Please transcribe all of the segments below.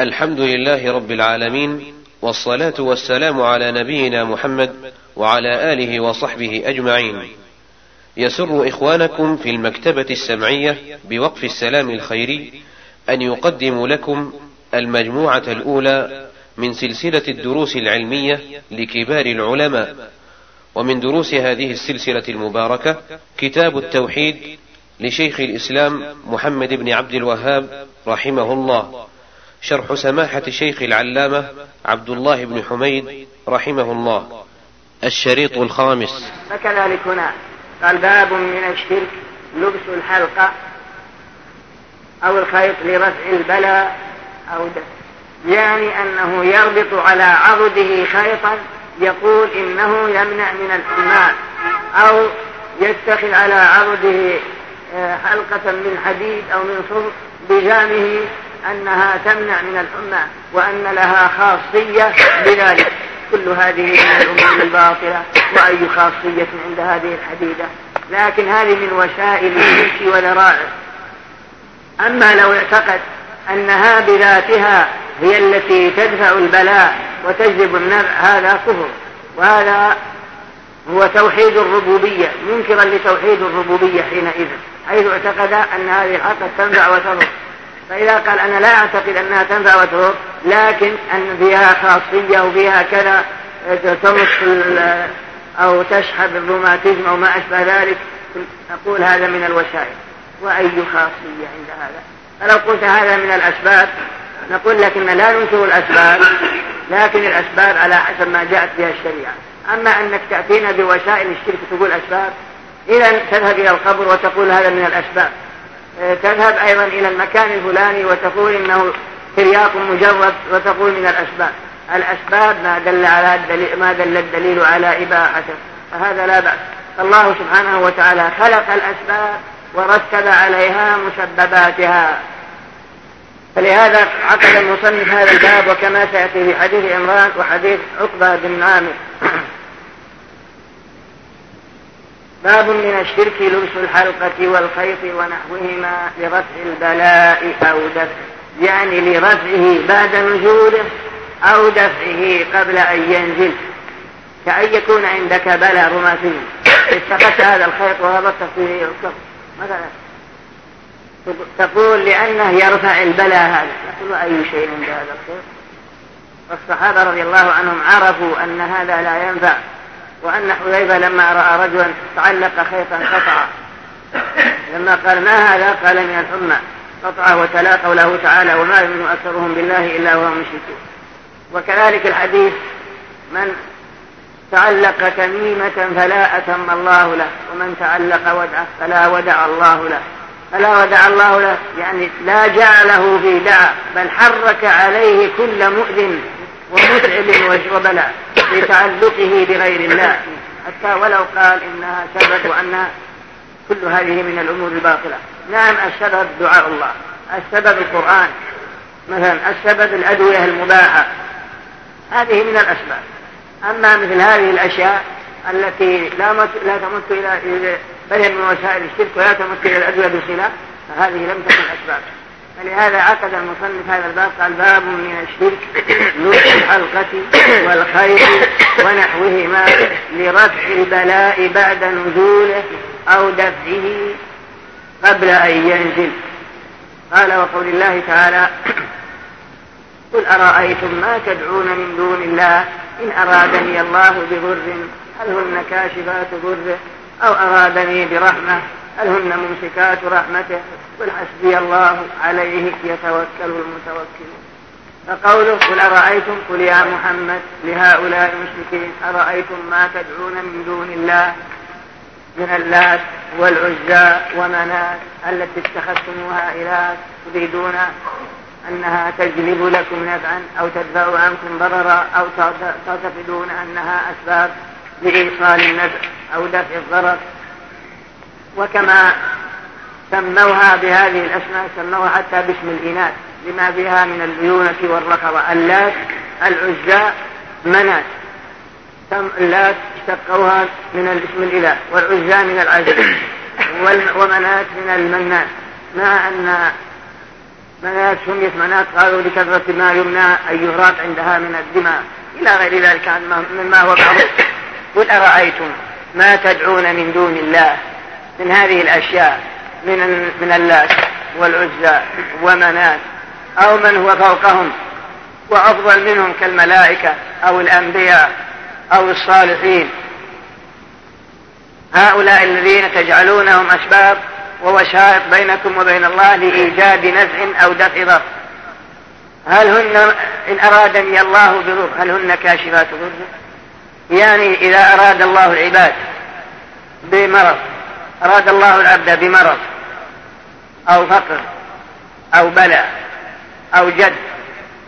الحمد لله رب العالمين والصلاة والسلام على نبينا محمد وعلى آله وصحبه أجمعين. يسر إخوانكم في المكتبة السمعية بوقف السلام الخيري أن يقدم لكم المجموعة الأولى من سلسلة الدروس العلمية لكبار العلماء، ومن دروس هذه السلسلة المباركة كتاب التوحيد لشيخ الإسلام محمد بن عبد الوهاب رحمه الله. شرح سماحة الشيخ العلامة عبد الله بن حميد رحمه الله. الشريط الخامس. فكذلك هنا قال باب من الشرك لبس الحلقة أو الخيط لرفع البلاء أو دفع يعني أنه يربط على عضده خيطا يقول إنه يمنع من الحماة أو يتخذ على عضده آه، حلقة من حديد أو من صلب بجامه أنها تمنع من الحمى وأن لها خاصية بذلك. كل هذه من الأمور الباطلة وأي خاصية عند هذه الحديدة. لكن هذه من وسائل الشرك وذرائع أما لو اعتقد أنها بذاتها هي التي تدفع البلاء وتجذب النفع هذا كفر. وهذا هو توحيد الربوبية منكرا لتوحيد الربوبية حينئذ حيث اعتقد أن هذه الحق تنفع وتضر. فإذا قال أنا لا أعتقد أنها تنفع وتضر لكن أن فيها خاصية وفيها كذا تمس أو تشحب الروماتيزم أو ما أشبه ذلك نقول هذا من الوسائل. وأي خاصية عند هذا؟ فلو قلت هذا من الأسباب نقول لكن لا ننكر الأسباب لكن الأسباب على حسب ما جاءت بها الشريعة. أما أنك تأتينا بوسائل الشرك تقول أسباب إذا تذهب إلى القبر وتقول هذا من الأسباب. تذهب أيضا إلى المكان الفلاني وتقول إنه ترياق مجرد وتقول من الأسباب. الأسباب ما دل على الدليل ما دل الدليل على إباحته. فهذا لا بأس. الله سبحانه وتعالى خلق الأسباب ورتب عليها مسبباتها. فلهذا عقد المصنف هذا الباب وكما سيأتي في حديث عمران وحديث عقبة بن عامر. باب من الشرك لبس الحلقة والخيط ونحوهما لرفع البلاء أو دفع يعني لرفعه بعد نزوله أو دفعه قبل أن ينزل. كأن يكون عندك بلاء روماتي اتخذت هذا الخيط وربطت فيه الكف مثلا تقول لأنه يرفع البلاء هذا. نقول أي شيء عند هذا الخيط؟ والصحابة رضي الله عنهم عرفوا أن هذا لا ينفع. وأن حذيفة لما رأى رجلا تعلق خيطا قطع لما قال ما هذا؟ قال من الحمى. قطع وتلا قوله تعالى وما يؤمن أكثرهم بالله إلا وهم مشركون. وكذلك الحديث من تعلق تميمة فلا أتم الله له ومن تعلق ودعة فلا ودع الله له. فلا ودع الله له يعني لا جعله في دعة بل حرك عليه كل مؤذن. ومتعب وبلاء لتعلقه بغير الله. حتى ولو قال إنها سبب وأنها كل هذه من الأمور الباطلة. نعم السبب دعاء الله. السبب القرآن. مثلا السبب الأدوية المباحة. هذه من الأسباب. أما مثل هذه الأشياء التي لا لا تمت إلى بل من وسائل الشرك ولا تمت إلى الأدوية بصلة فهذه لم تكن أسباب. فلهذا عقد المصنف هذا الباب قال باب من الشرك لبس الحلقة والخيط ونحوهما لرفع البلاء بعد نزوله أو دفعه قبل أن ينزل. قال وقول الله تعالى قل أرأيتم ما تدعون من دون الله؟ إن أرادني الله بضر هل هن كاشفات ضره؟ أو أرادني برحمة هل هن ممسكات رحمته؟ قل حسبي الله عليه يتوكل المتوكلون. فقوله قل أرأيتم؟ قل يا محمد لهؤلاء المشركين أرأيتم ما تدعون من دون الله؟ من اللات والعزى ومنات التي اتخذتموها إله تريدون أنها تجلب لكم نفعا أو تدفع عنكم ضررا أو تعتقدون أنها أسباب لإيصال النفع أو دفع الضرر. وكما سموها بهذه الأسماء سموها حتى باسم الإناث لما فيها من الليونة والرخوة اللات العزى منات. اللات اشتقوها من الاسم الإله والعزى من العزى ومنات من المنات. مع أن منات سميت منات قالوا لكثرة ما يمنى أن يهراق عندها من الدماء. إلى غير ذلك مما هو معروف قل أرأيتم ما تدعون من دون الله؟ من هذه الأشياء. من من اللات والعزى ومنات أو من هو فوقهم وأفضل منهم كالملائكة أو الأنبياء أو الصالحين. هؤلاء الذين تجعلونهم أسباب ووسائط بينكم وبين الله لإيجاد نفع أو دفع ضر. هل هن إن أرادني الله بضر هل هن كاشفات ضر؟ يعني إذا أراد الله العباد بمرض أراد الله العبد بمرض أو فقر أو بلاء أو جد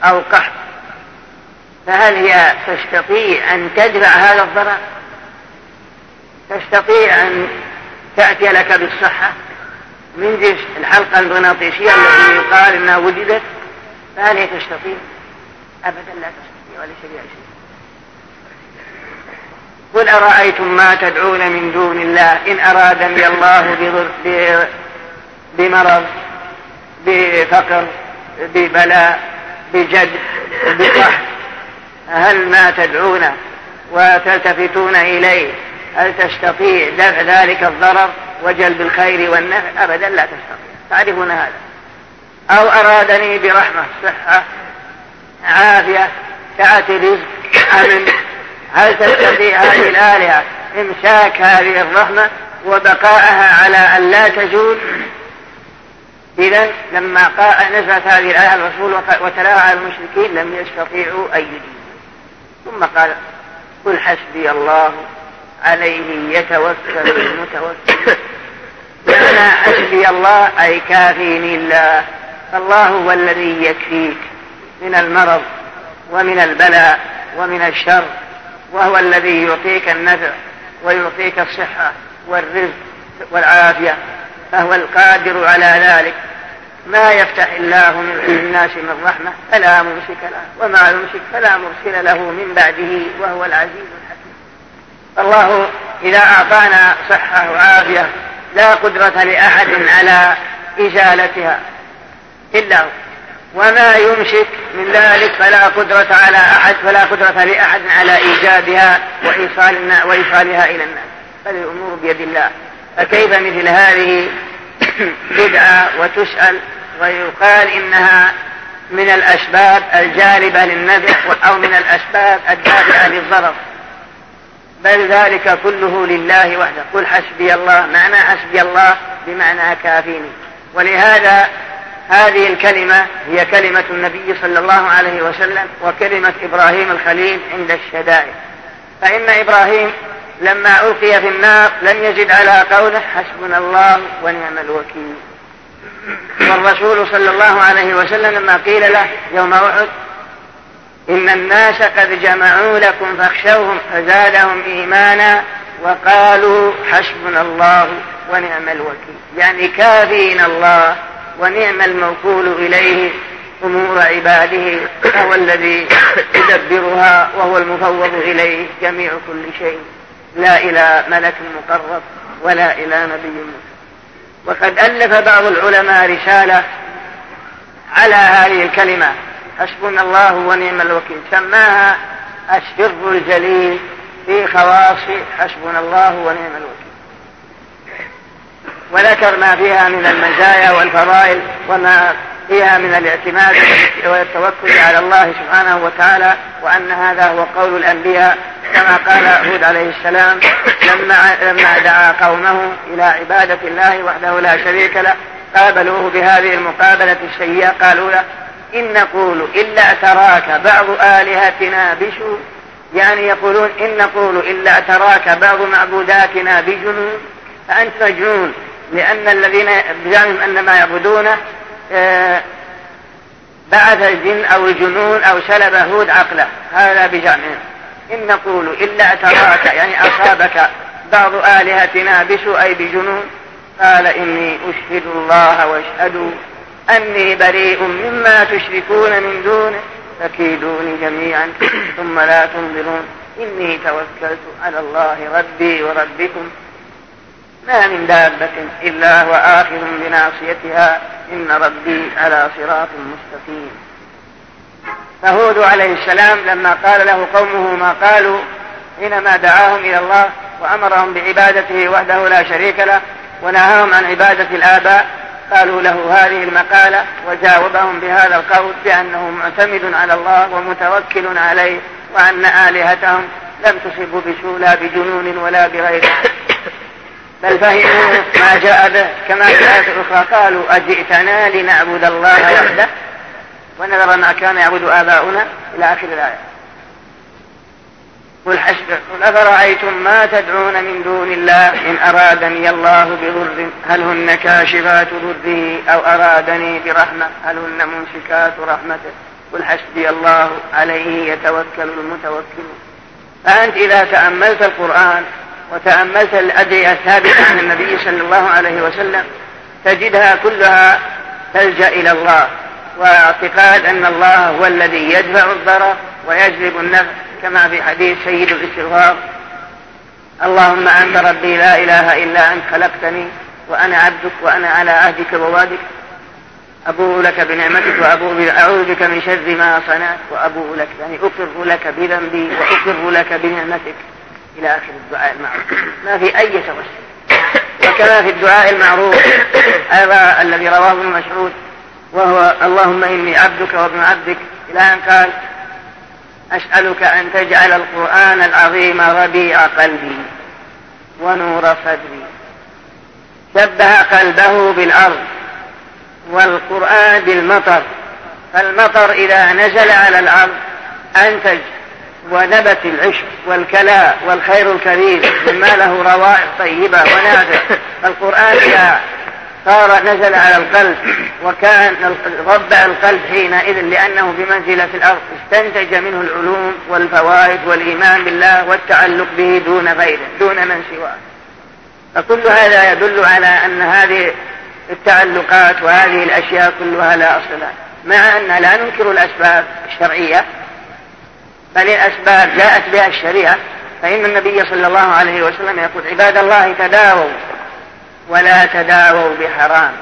أو قحط. فهل هي تستطيع أن تدفع هذا الضرر؟ تستطيع أن تأتي لك بالصحة من جنس الحلقة المغناطيسية التي يقال أنها وجدت؟ فهل هي تستطيع؟ أبدا لا تستطيع ولا شيء. شيء قل أرأيتم ما تدعون من دون الله؟ إن أرادني الله بضر بمرض بفقر ببلاء بجد بقحط هل ما تدعون وتلتفتون إليه؟ هل تستطيع دفع ذلك الضرر وجلب الخير والنفع؟ أبدا لا تستطيع. تعرفون هذا. أو أرادني برحمة صحة عافية سعة رزق أمن. هل تستطيع هذه الآلهة إمساك هذه الرحمة وبقاءها على أن لا تزول إذا لما نزلت هذه الآية الرسول وتلاها على المشركين لم يستطيعوا أن يجيبوا ثم قال قل حسبي الله عليه يتوكل المتوكل. معنى حسبي الله أي كافيني الله. فالله هو الذي يكفيك من المرض ومن البلاء ومن الشر وهو الذي يعطيك النفع ويعطيك الصحة والرزق والعافية. فهو القادر على ذلك. ما يفتح الله للناس من رحمة فلا ممسك له وما يمسك فلا مرسل له من بعده وهو العزيز الحكيم. الله إذا أعطانا صحة وعافية لا قدرة لأحد على إزالتها. إلا هو. وما يمسك من ذلك فلا قدرة على أحد فلا قدرة لأحد على إيجادها وإيصالها إلى الناس. فالأمور بيد الله. فكيف مثل هذه بدعة وتسأل ويقال إنها من الأسباب الجالبة للنفع أو من الأسباب الدافعة للضرر. بل ذلك كله لله وحده. قل حسبي الله معنى حسبي الله بمعنى كافيني. ولهذا هذه الكلمة هي كلمة النبي صلى الله عليه وسلم وكلمة إبراهيم الخليل عند الشدائد. فإن إبراهيم لما ألقي في النار لم يزد على قوله حسبنا الله ونعم الوكيل. والرسول صلى الله عليه وسلم لما قيل له يوم أحد إن الناس قد جمعوا لكم فاخشوهم فزادهم إيمانا وقالوا حسبنا الله ونعم الوكيل. يعني كافينا الله ونعم الموكول إليه أمور عباده وهو الذي يدبرها وهو المفوض إليه جميع كل شيء. لا إلى ملك مقرب ولا إلى نبي وقد ألف بعض العلماء رسالة على هذه الكلمة. حسبنا الله ونعم الوكيل. سماها السر الجليل في خواص حسبنا الله ونعم الوكيل. وذكر ما فيها من المزايا والفضائل وما فيها من الاعتماد والتوكل على الله سبحانه وتعالى وأن هذا هو قول الأنبياء كما قال هود عليه السلام لما لما دعا قومه إلى عبادة الله وحده لا شريك له قابلوه بهذه المقابلة السيئة قالوا له إن نقول إلا اعتراك بعض آلهتنا بسوء يعني يقولون إن نقول إلا اعتراك بعض معبوداتنا بجنون؟ فأنت مجنون لأن الذين بزعمهم أن ما يعبدونه بعث الجن أو الجنون أو سلب هود عقله. هذا بزعمهم إن نقول إلا اعتراك يعني أصابك بعض آلهتنا بسوء أي بجنون قال إني أشهد الله واشهدوا أني بريء مما تشركون من دونه فكيدوني جميعا ثم لا تنظرون. إني توكلت على الله ربي وربكم. ما من دابة إلا هو آخذ بناصيتها. إن ربي على صراط مستقيم. فهود عليه السلام لما قال له قومه ما قالوا حينما دعاهم إلى الله وأمرهم بعبادته وحده لا شريك له ونهاهم عن عبادة الآباء قالوا له هذه المقالة وجاوبهم بهذا القول بأنه معتمد على الله ومتوكل عليه وأن آلهتهم لم تصب بسوء لا بجنون ولا بغيره. بل فهموا ما جاء به. كما في الآية الأخرى قالوا أجئتنا لنعبد الله وحده ونذر ما كان يعبد آباؤنا إلى آخر الآية. قل حسب. قل أفرأيتم ما تدعون من دون الله إن أرادني الله بضر؟ هل هن كاشفات ضره أو أرادني برحمة؟ هل هن ممسكات رحمته؟ قل حسبي الله عليه يتوكل المتوكلون. فأنت إذا تأملت القرآن وتأملت الأدعية الثابتة عن النبي صلى الله عليه وسلم تجدها كلها تلجأ إلى الله. واعتقاد أن الله هو الذي يدفع الضرر ويجلب النفع كما في حديث سيد الاستغفار اللهم أنت ربي لا إله إلا أنت خلقتني وأنا عبدك وأنا على عهدك ووعدك أبوء لك بنعمتك وأبوء أعوذ بك من شر ما صنعت وأبوء لك يعني أقر لك بذنبي وأقر لك بنعمتك. إلى آخر الدعاء المعروف. ما في أي توسل. وكما في الدعاء المعروف هذا الذي رواه ابن مسعود وهو اللهم إني عبدك وابن عبدك. إلى أن قال أسألك أن تجعل القرآن العظيم ربيع قلبي ونور صدري. شبه قلبه بالأرض والقرآن بالمطر. فالمطر إذا نزل على الأرض أنتج ونبت العشب والكلاء والخير الكريم مما له روائح طيبة ونافع القرآن إذا صار نزل على القلب وكان ربع القلب حينئذ لأنه بمنزلة الأرض استنتج منه العلوم والفوائد والإيمان بالله والتعلق به دون غيره دون من سواه. فكل هذا يدل على أن هذه التعلقات وهذه الأشياء كلها لا أصل لها مع أن لا ننكر الأسباب الشرعية بل الأسباب جاءت بها الشريعة فإن النبي صلى الله عليه وسلم يقول عباد الله تداووا ولا تداووا بحرام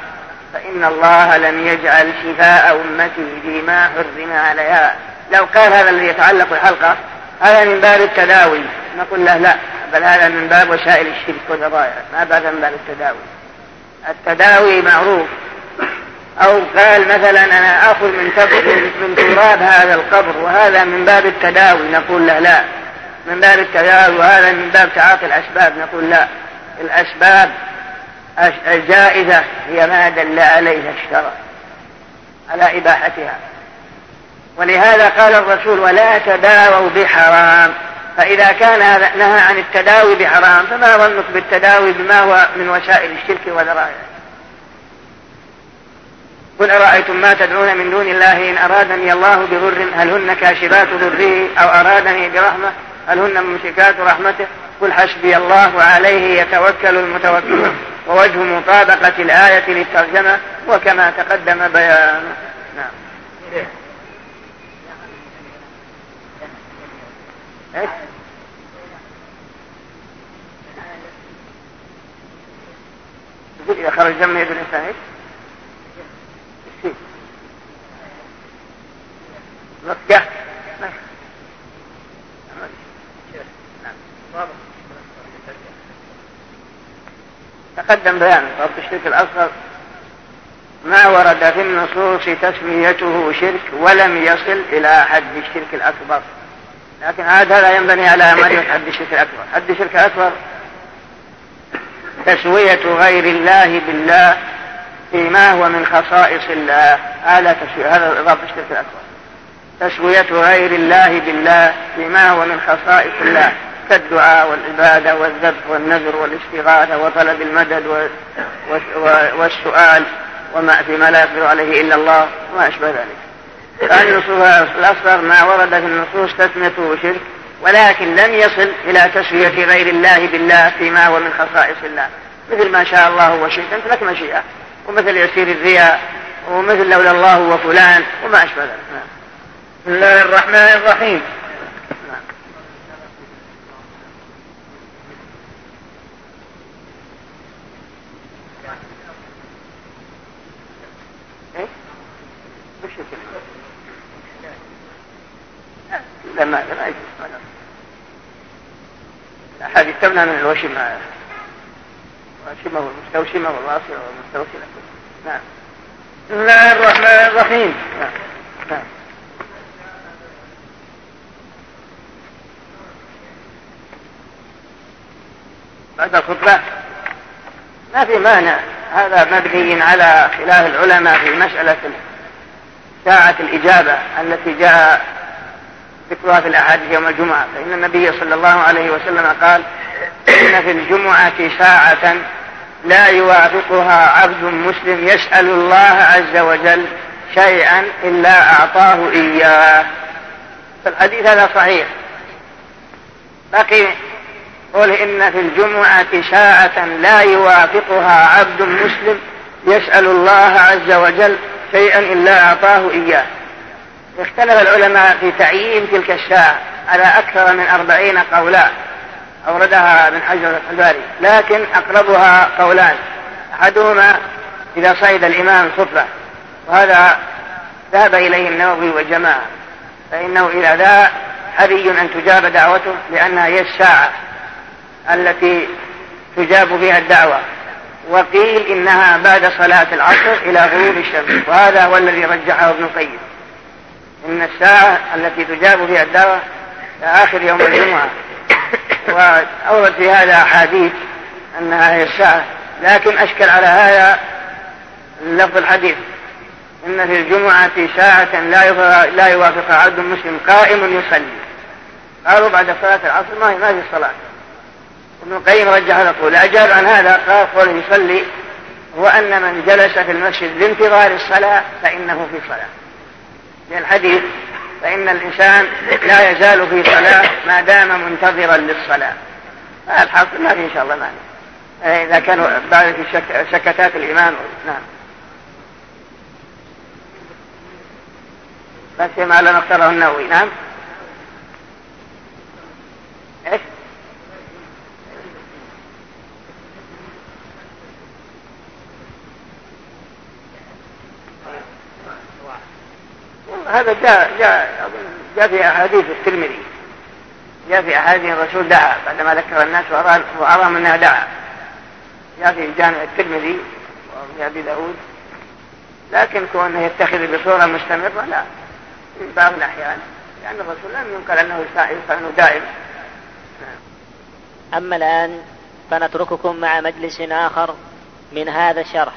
فإن الله لم يجعل شفاء أمتي فيما حرم عليها. لو قال هذا الذي يتعلق بالحلقة هذا من باب التداوي. نقول له لا بل هذا من باب وسائل الشرك والرضايا ما بعد من باب التداوي. التداوي معروف أو قال مثلا أنا آخذ من من تراب هذا القبر وهذا من باب التداوي نقول له لا. من باب التداوي وهذا من باب تعاطي الأسباب نقول لا. الأسباب الجائزة هي ما دل عليها الشرع على إباحتها. ولهذا قال الرسول ولا تداووا بحرام. فإذا كان هذا نهى عن التداوي بحرام فما ظنك بالتداوي بما هو من وسائل الشرك وذرائعه قل أرأيتم ما تدعون من دون الله إن أرادني الله بضر؟ هل هن كاشفات ضره أو أرادني برحمة؟ هل هن ممسكات رحمته؟ قل حسبي الله وعليه يتوكل المتوكلون ووجه مطابقة الآية للترجمة وكما تقدم بيانه نعم. إيه؟ إذا خرج دم يد الإنسان إيش؟ نصجة تقدم بيان رب الشرك الأصغر. ما ورد في النصوص تسميته شرك ولم يصل إلى حد الشرك الأكبر. لكن هذا لا ينبني على معرفة حد الشرك الأكبر. حد الشرك الأكبر تسوية غير الله بالله فيما هو من خصائص الله. هذا تسوية هذا إضافة الشرك الأكبر. تسوية غير الله بالله فيما هو من خصائص الله كالدعاء والعبادة والذبح والنذر والاستغاثة وطلب المدد والسؤال وما فيما لا يقدر عليه إلا الله وما أشبه ذلك. فالنصوص الأصغر ما ورد في النصوص تسميته شرك ولكن لم يصل إلى تسوية غير الله بالله فيما هو من خصائص الله. مثل ما شاء الله وشئت أنت لك مشيئة ومثل يسير الرياء ومثل لولا الله وفلان وما أشبه ذلك. نعم. بسم الله الرحمن الرحيم. لما لما الأحاديث تمنع من الوشمة. الوشمة والمستوشمة والواصلة والمستوصلة. نعم. بسم الله الرحمن الرحيم. نعم. نعم. بعد الخطبة. ما في مانع. هذا مبني على خلاف العلماء في مسألة ساعة الإجابة التي جاء ذكرها في الأحاديث يوم الجمعة. فإن النبي صلى الله عليه وسلم قال إن في الجمعة ساعة لا يوافقها عبد مسلم يسأل الله عز وجل شيئا إلا أعطاه إياه. فالحديث هذا صحيح. بقي قل إن في الجمعة ساعة لا يوافقها عبد مسلم يسأل الله عز وجل شيئا إلا أعطاه إياه. اختلف العلماء في تعيين تلك الساعة على أكثر من أربعين قولا أوردها ابن حجر الحلباري لكن أقربها قولان. أحدهما إذا صعد الإمام الخطبة وهذا ذهب إليه النووي والجماعة فإنه إذا ذا حري أن تجاب دعوته لأنها هي الساعة التي تجاب فيها الدعوة وقيل إنها بعد صلاة العصر إلى غروب الشمس. وهذا هو الذي رجحه ابن القيم. إن الساعة التي تجاب فيها الدعوة آخر يوم الجمعة. وأورد في هذا أحاديث أنها هي الساعة لكن أشكل على هذا لفظ الحديث. إن في الجمعة ساعة لا لا يوافقها عبد مسلم قائم يصلي. قالوا بعد صلاة العصر ما ما في الصلاة. ابن القيم رجح هذا القول أجاب عن هذا قال قول يصلي هو أن من جلس في المسجد لانتظار الصلاة فإنه في صلاة. لأن الحديث فإن الإنسان لا يزال في صلاة ما دام منتظرا للصلاة. الحاصل ما في إن شاء الله مانع. إذا كانوا بعد في. سكتات الإمام نعم. بس ما لم اختاره النووي نعم إيش؟ هذا جاء جاء جاء في أحاديث الترمذي. جاء في أحاديث الرسول دعا بعدما ذكر الناس وارام انها دعا. جاء في جامع الترمذي وفي أبي داود. لكن كونه يتخذ بصورة مستمرة لا. في بعض الأحيان. لأن الرسول لم ينقل أنه يفعل دائما أما الآن فنترككم مع مجلس آخر من هذا الشرح.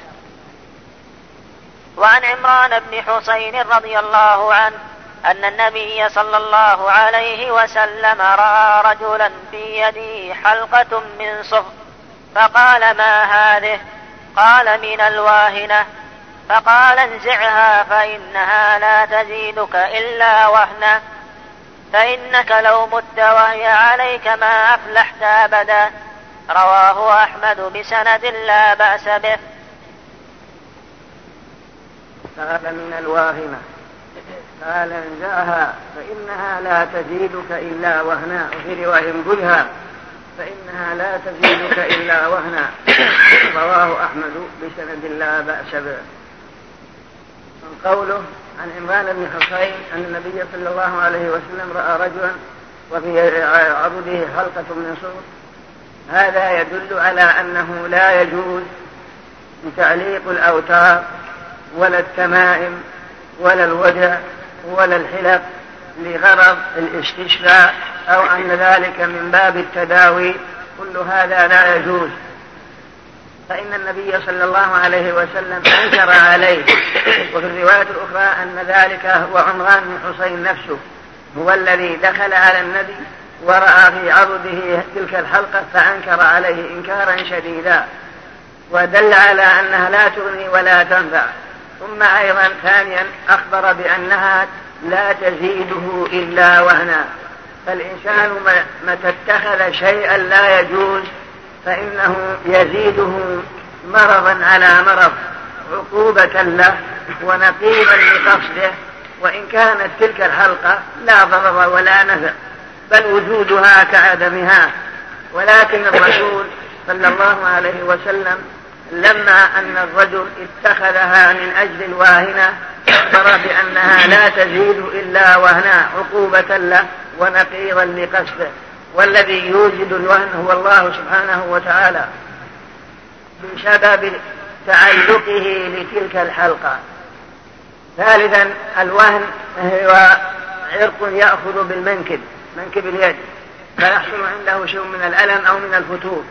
وعن عمران بن حسين رضي الله عنه أن النبي صلى الله عليه وسلم رأى رجلا في يده حلقة من صفر فقال ما هذه؟ قال من الواهنة. فقال انزعها فإنها لا تزيدك إلا وهنا فإنك لو مت وهي عليك ما أفلحت أبدا. رواه أحمد بسند لا بأس به. قال من الواهنة قال انزعها فإنها لا تزيدك إلا وهنا. وفي رواية انبذها فإنها لا تزيدك إلا وهنا. رواه أحمد بسند لا بأس به. من قوله عن عمران بن حصين أن النبي صلى الله عليه وسلم رأى رجلا وفي عضده حلقة من صوت هذا يدل على أنه لا يجوز تعليق الأوتار ولا التمائم ولا الوجع ولا الحلق لغرض الاستشفاء أو أن ذلك من باب التداوي. كل هذا لا يجوز. فإن النبي صلى الله عليه وسلم أنكر عليه. وفي الرواية الأخرى أن ذلك هو عمران بن حسين نفسه هو الذي دخل على النبي ورأى في عرضه تلك الحلقة فأنكر عليه إنكارا شديدا. ودل على أنها لا تغني ولا تنفع. ثم أيضا ثانيا أخبر بأنها لا تزيده إلا وهنا. فالإنسان متى اتخذ شيئا لا يجوز فإنه يزيده مرضا على مرض عقوبة له ونقيضا لقصده وإن كانت تلك الحلقة لا ضرر ولا نفع بل وجودها كعدمها. ولكن الرسول صلى الله عليه وسلم لما أن الرجل اتخذها من أجل الواهنة أخبر بأنها لا تزيد إلا وهنا عقوبة له ونقيضا لقصده. والذي يوجد الوهن هو الله سبحانه وتعالى بسبب تعلقه لتلك الحلقة. ثالثا الوهن هو عرق يأخذ بالمنكب منكب اليد. فيحصل عنده شيء من الألم أو من الفتور.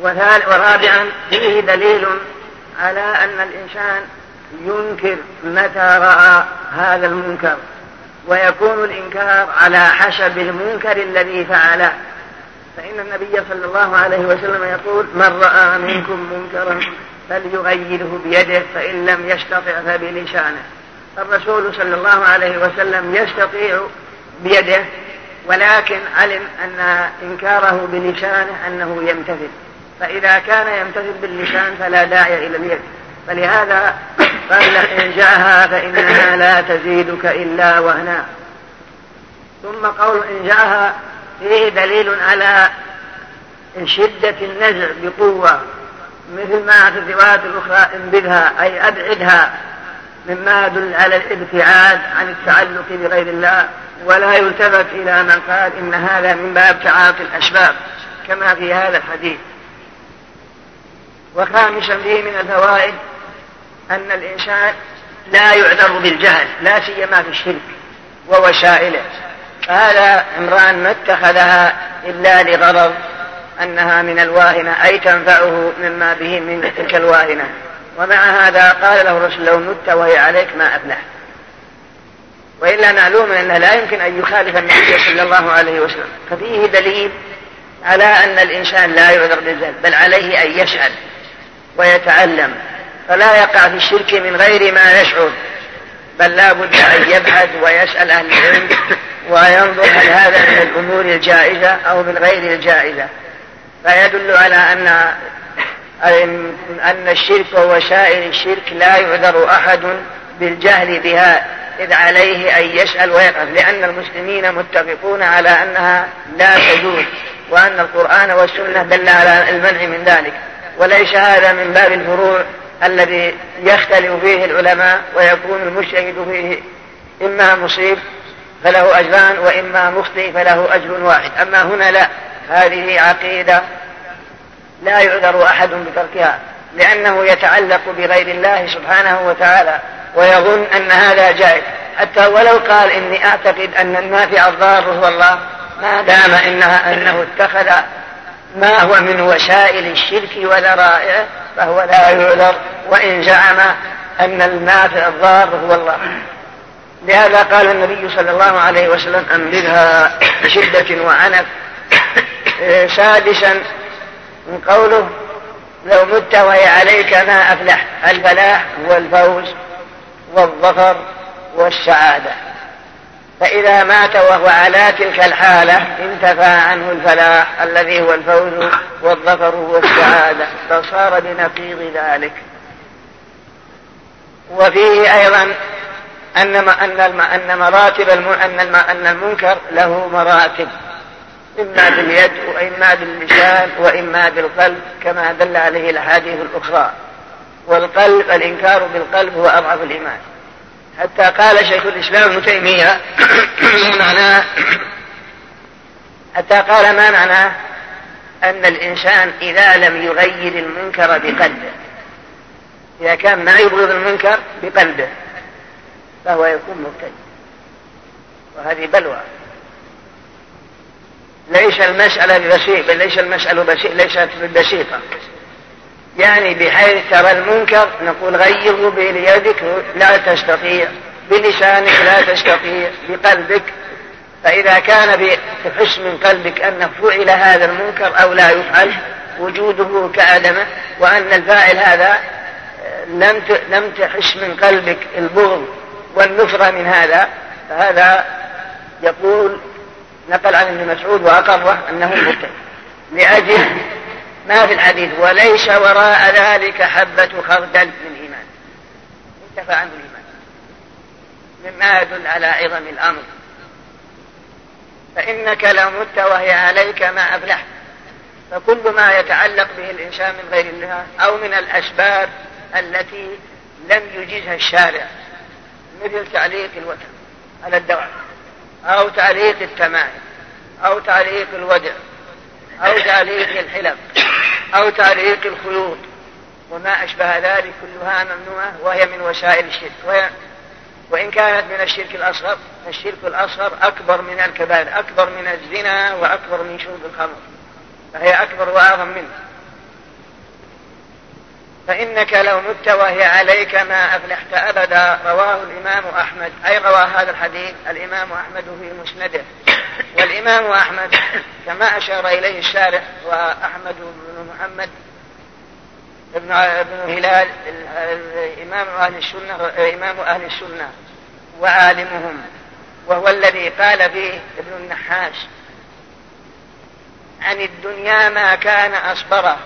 ورابعا فيه دليل على أن الإنسان ينكر متى رأى هذا المنكر ويكون الإنكار على حسب المنكر الذي فعله. فإن النبي صلى الله عليه وسلم يقول من رأى منكم منكرا فليغيره بيده فإن لم يستطع فبلسانه. الرسول صلى الله عليه وسلم يستطيع بيده ولكن علم أن إنكاره بلسانه أنه يمتثل. فإذا كان يمتثل باللسان فلا داعي إلى اليد. فلهذا قال إن جاءها فإنها لا تزيدك إلا وهنا. ثم قول إن جاءها فيه دليل على شدة النزع بقوة مثل ما في الروايات الأخرى انبذها أي أبعدها مما يدل على الابتعاد عن التعلق بغير الله. ولا يلتفت إلى من قال إن هذا من باب تعاطي الأسباب كما في هذا الحديث. وخامسا فيه من الفوائد أن الإنسان لا يعذر بالجهل لا سيما في الشرك ووسائله. فهذا عمران ما اتخذها إلا لغرض أنها من الواهنة أي تنفعه مما به من تلك الواهنة. ومع هذا قال له الرسول لو مت وهي عليك ما أفلح وإلا معلوم أنه لا يمكن أن يخالف النبي صلى الله عليه وسلم. ففيه دليل على أن الإنسان لا يعذر بالجهل بل عليه أن يسأل. ويتعلم فلا يقع في الشرك من غير ما يشعر. بل لا بد أن يبحث ويسأل أهل العلم وينظر هل هذا من الأمور الجائزة أو من غير الجائزة. فيدل على أن أن الشرك ووسائل الشرك لا يعذر أحد بالجهل بها إذ عليه أن يسأل ويقف. لأن المسلمين متفقون على أنها لا تجوز وأن القرآن والسنة دل على المنع من ذلك. وليس هذا من باب الفروع الذي يختلف فيه العلماء ويكون المجتهد فيه إما مصيب فله أجران وإما مخطئ فله أجر واحد. أما هنا لا. هذه عقيدة لا يعذر أحد بتركها لأنه يتعلق بغير الله سبحانه وتعالى ويظن أن هذا جائز. حتى ولو قال إني أعتقد أن النافع الضار هو الله ما دام إنها أنه اتخذ ما هو من وسائل الشرك وذرائعه فهو لا يعذر وإن زعم أن النافع الضار هو الله. لهذا قال النبي صلى الله عليه وسلم أنبذها بشدة وعنف سادسا من قوله لو مت وهي عليك ما أفلح الفلاح هو الفوز والظفر والسعادة. فإذا مات وهو على تلك الحالة انتفى عنه الفلاح الذي هو الفوز والظفر والسعادة فصار بنقيض ذلك. وفيه أيضا أن أن أن مراتب أن أن المنكر له مراتب إما باليد وإما باللسان وإما بالقلب كما دل عليه الأحاديث الأخرى. والقلب الإنكار بالقلب هو أضعف الإيمان. حتى قال شيخ الإسلام ابن تيمية معناه حتى قال ما معناه أن الإنسان إذا لم يغير المنكر بقلبه إذا كان ما يبغض المنكر بقلبه فهو يكون مبتدئ. وهذه بلوى. ليس المسألة ببسيط بل ليس المسألة بسيط ليست بسيطة. يعني بحيث ترى المنكر نقول غيره بيدك لا تستطيع. بلسانك لا تستطيع بقلبك. فإذا كان تحس من قلبك أن فعل هذا المنكر أو لا يفعل وجوده كعدمه وأن الفاعل هذا لم لم تحس من قلبك البغض والنفرة من هذا فهذا يقول نقل عن ابن مسعود وأقره أنه مبتدئ لأجل ما في الحديث وليس وراء ذلك حبة خردل من إيمان. انتفى عنه الإيمان. مما يدل على عظم الأمر. فإنك لو مت وهي عليك ما أفلحت. فكل ما يتعلق به الإنسان من غير الله أو من الأسباب التي لم يجيزها الشارع مثل تعليق الوتر على الدواء أو تعليق التمائم أو تعليق الودع أو تعليق الحلق أو تعليق الخيوط. وما أشبه ذلك كلها ممنوعة وهي من وسائل الشرك. وهي وإن كانت من الشرك الأصغر فالشرك الأصغر أكبر من الكبائر أكبر من الزنا وأكبر من شرب الخمر. فهي أكبر وأعظم منه. فإنك لو مت وهي عليك ما أفلحت أبدا رواه الإمام أحمد. أي روى هذا الحديث؟ الإمام أحمد في مسنده. والإمام أحمد كما أشار إليه الشارح وأحمد بن محمد ابن ابن هلال إمام أهل السنة إمام أهل السنة وعالمهم. وهو الذي قال فيه ابن النحاس عن الدنيا ما كان أصبره.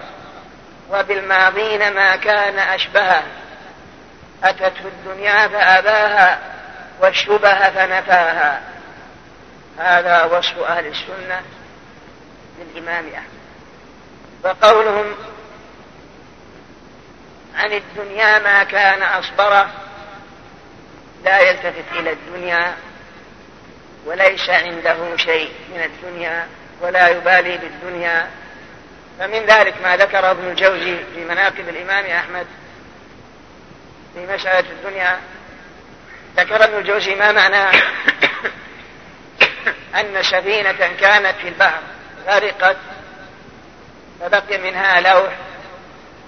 وبالماضين ما كان أشبهه أتته الدنيا فأباها والشبه فنفاها. هذا وصف أهل السنة للإمام أحمد. وقولهم عن الدنيا ما كان أصبره لا يلتفت إلى الدنيا وليس عنده شيء من الدنيا ولا يبالي بالدنيا. فمن ذلك ما ذكر ابن الجوزي في مناقب الإمام أحمد في مسألة الدنيا. ذكر ابن الجوزي ما معناه أن سفينة كانت في البحر غرقت فبقي منها لوح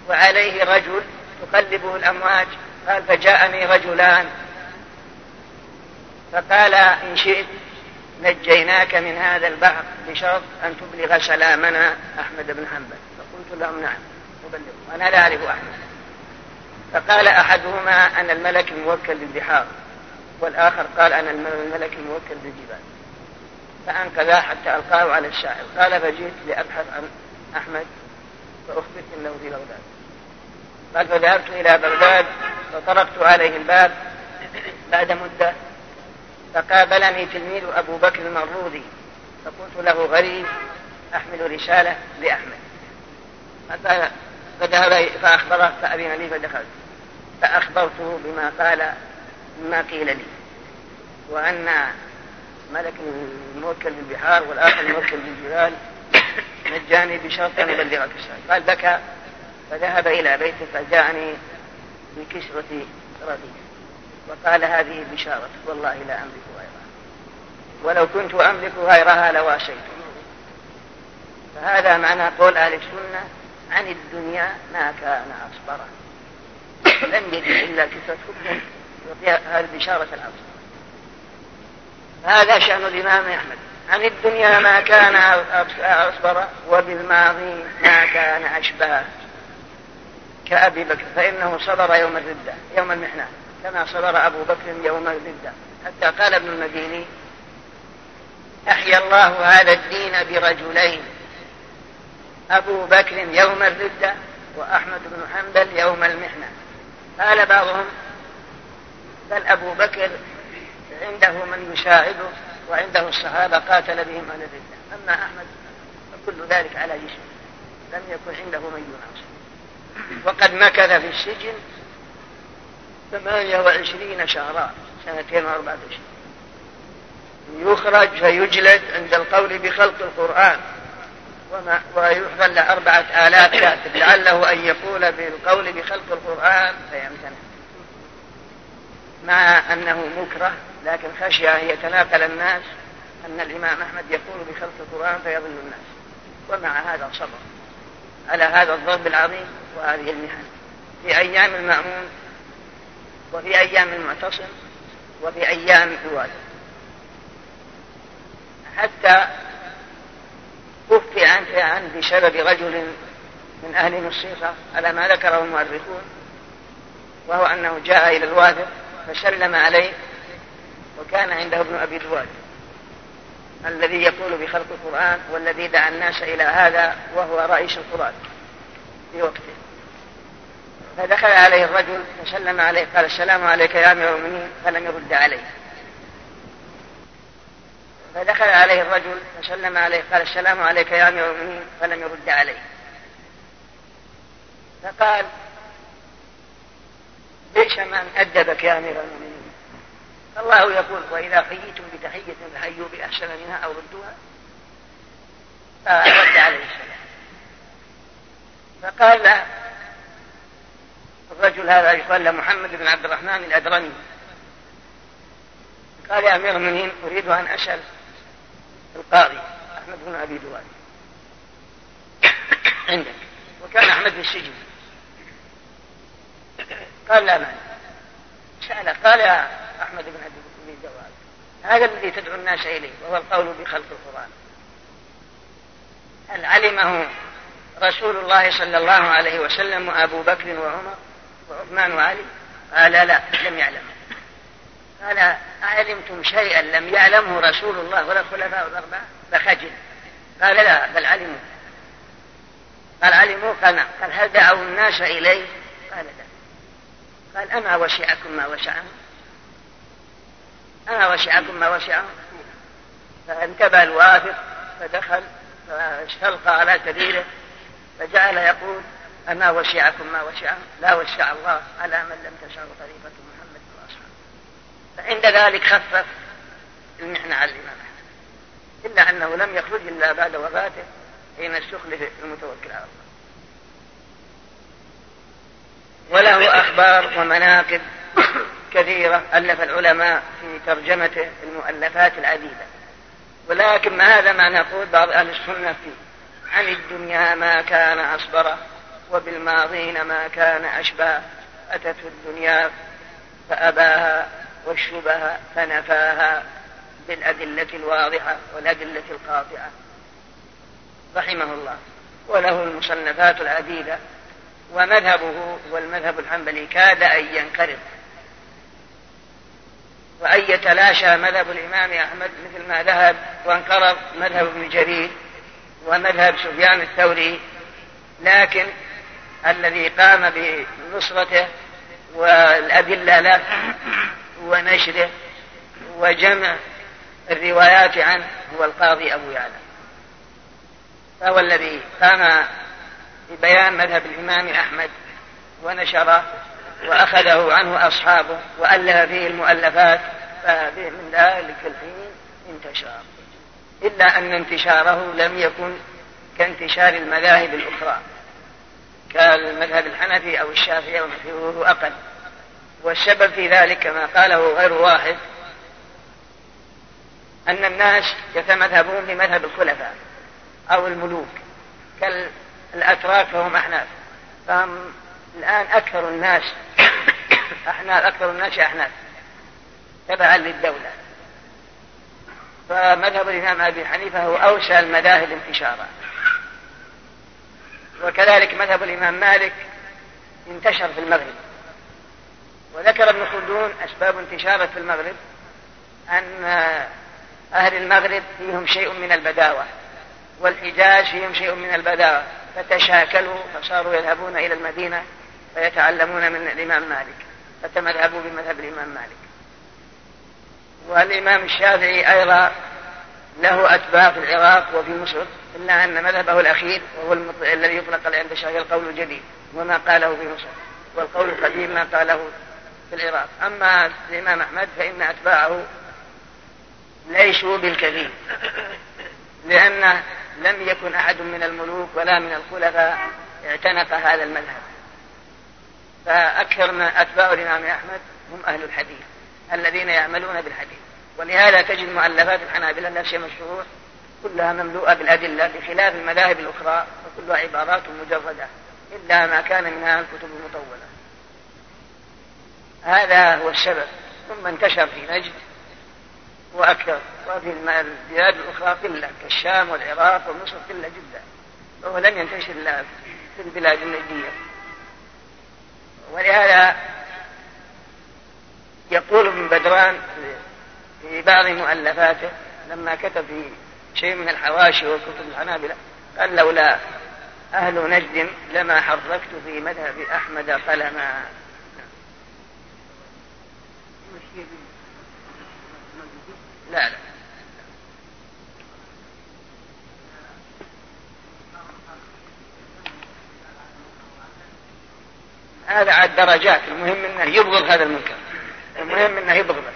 وعليه رجل تقلبه الأمواج. قال فجاءني رجلان. فقال إن شئت نجيناك من هذا البحر بشرط أن تبلغ سلامنا أحمد بن حنبل. فقلت لهم نعم أبلغه. أنا لا أعرف أحمد. فقال أحدهما أنا الملك الموكل بالبحار والآخر قال أنا الملك الموكل بالجبال فأنقذا حتى ألقاه على الشاعر. قال فجئت لأبحث عن أحمد فأخبرت أنه في بغداد. قال فذهبت إلى بغداد فطرقت عليه الباب. بعد مدة فقابلني تلميذ أبو بكر المروذي فقلت له غريب أحمل رسالة لأحمد. فذهب فأخبره فأذن لي فدخلت. فأخبرته بما قال مما قيل لي. وأن ملك الموكل بالبحار والآخر الموكل بالجبال نجاني بشرط أن أبلغك السلام قال بكى. فذهب إلى بيته فجاءني بكسرة رديف وقال هذه بشارة. والله لا أملك غيرها. ولو كنت أملك غيرها لواشيت. فهذا معنى قول أهل السنة عن الدنيا ما كان أصبرا لم يجد إلا كسرة حب يعطيها البشارة الأبصر هذا شأن الإمام أحمد. عن الدنيا ما كان أصبر وبالماضي ما كان أشبه. كأبي بكر فإنه صبر يوم الردة يوم المحنة. كما صبر أبو بكر يوم الردة حتى قال ابن المديني أحيا الله هذا الدين برجلين أبو بكر يوم الردة وأحمد بن حنبل يوم المحنة. قال بعضهم بل أبو بكر عنده من يساعده وعنده الصحابة قاتل بهم أهل الردة أما أحمد فكل ذلك على جسمه لم يكن عنده من يناصر وقد مكث في السجن ثمانية وعشرين شهرا سنتين وأربعة أشهر يخرج فيجلد عند القول بخلق القرآن. وما ويحفل له أربعة آلاف كاتب. لعله أن يقول بالقول بخلق القرآن فيمتنع. مع أنه مكره لكن خشي أن يتناقل الناس أن الإمام أحمد يقول بخلق القرآن فيضل الناس. ومع هذا صبر على هذا الضرب العظيم وهذه المحن في أيام المأمون وفي أيام المعتصم وفي أيام الوالد حتى كفي عنه عن بسبب رجل من أهل نصيصة على ما ذكره المؤرخون وهو أنه جاء إلى الوادر فسلم عليه وكان عنده ابن أبي الوادر الذي يقول بخلق القرآن والذي دعا الناس إلى هذا وهو رئيس القرآن في وقته. فدخل عليه الرجل فسلم عليه قال السلام عليك يا أمير المؤمنين فلم يرد عليه. فدخل عليه الرجل فسلم عليه قال السلام عليك يا أمير المؤمنين فلم يرد عليه. فقال بئس من أدبك يا أمير المؤمنين. الله يقول وإذا حييتم بتحية فحيوا بأحسن منها أو ردوها. فرد عليه السلام. فقال الرجل هذا له محمد بن عبد الرحمن الأدرمي. قال يا أمير المؤمنين أريد أن أسأل القاضي أحمد بن أبي دواد عندك. وكان أحمد في السجن. قال لا مانع. سأله قال يا أحمد بن أبي دواد هذا الذي تدعو الناس إليه وهو القول بخلق القرآن. هل علمه رسول الله صلى الله عليه وسلم وأبو بكر وعمر؟ وعثمان وعلي؟ قال لا لم يعلم. قال أعلمتم شيئا لم يعلمه رسول الله ولا الخلفاء الأربعة؟ فخجل قال لا بل علموا. قال علموا؟ قال نعم. قال هل دعوا الناس إليه؟ قال لا. قال أما وسعكم ما وسعهم أما وسعكم ما وسعهم فانتبه الوافق فدخل فاستلقى على كبيره فجعل يقول أما وسعكم ما وسعهم لا وسع الله على من لم تشعر طريقة محمد وأصحابه فعند ذلك خفف المحنة على الإمام أحمد. إلا أنه لم يخرج إلا بعد وفاته حين استخلف المتوكل على الله. وله أخبار ومناقب كثيرة ألف العلماء في ترجمته المؤلفات العديدة. ولكن ما هذا ما نقول بعض أهل السنة فيه عن الدنيا ما كان أصبره. وبالماضين ما كان أشباه. أتته الدنيا فأباها والشبه فنفاها بالأدلة الواضحة والأدلة القاطعة. رحمه الله. وله المصنفات العديدة. ومذهبه والمذهب الحنبلي كاد أن ينقرض وأن يتلاشى مذهب الإمام أحمد مثل ما ذهب وانقرض مذهب ابن جرير ومذهب سفيان الثوري. لكن الذي قام بنصرته والأدلة له ونشره وجمع الروايات عنه هو القاضي أبو يعلى. فهو الذي قام ببيان مذهب الإمام أحمد ونشره وأخذه عنه أصحابه وألف فيه المؤلفات من ذلك الحين انتشر إلا أن انتشاره لم يكن كانتشار المذاهب الأخرى. كالمذهب الحنفي أو الشافعي ونحوه أقل. والسبب في ذلك كما قاله غير واحد أن الناس يتمذهبون بمذهب الخلفاء أو الملوك كالأتراك فهم أحناف. فهم الآن أكثر الناس أحناف أكثر الناس أحناف تبعا للدولة. فمذهب الإمام أبي حنيفة هو أوسع المذاهب انتشارا. وكذلك مذهب الإمام مالك انتشر في المغرب. وذكر ابن خلدون أسباب انتشاره في المغرب أن أهل المغرب فيهم شيء من البداوة والحجاز فيهم شيء من البداوة فتشاكلوا فصاروا يذهبون إلى المدينة فيتعلمون من الإمام مالك فتمذهبوا بمذهب الإمام مالك. والإمام الشافعي أيضا له أتباع في العراق وفي مصر إلا أن مذهبه الأخير وهو. الذي يطلق عند الشافعي القول الجديد وما قاله في مصر والقول القديم ما قاله في العراق أما الإمام أحمد فإن أتباعه ليسوا بالكثير لأن لم يكن أحد من الملوك ولا من الخلفاء اعتنق هذا المذهب فأكثر من أتباع الإمام أحمد هم أهل الحديث الذين يعملون بالحديث ولهذا تجد مؤلفات الحنابلة شيء مشهور كلها مملوءة بالأدلة بخلاف المذاهب الأخرى وكلها عبارات مجردة إلا ما كان منها الكتب المطولة. هذا هو السبب ثم انتشر في نجد وأكثر وفي البلاد الأخرى قلة كالشام والعراق ومصر قلة جدا وهو لم ينتشر إلا في البلاد النجدية ولهذا يقول ابن بدران في بعض مؤلفاته لما كتب في شيء من الحواشي وكتب الحنابلة قال لولا أهل نجد لما حركت في مذهب أحمد قلما. لا لا. هذا على الدرجات المهم إنه يبغض هذا المنكر المهم إنه يبغضه.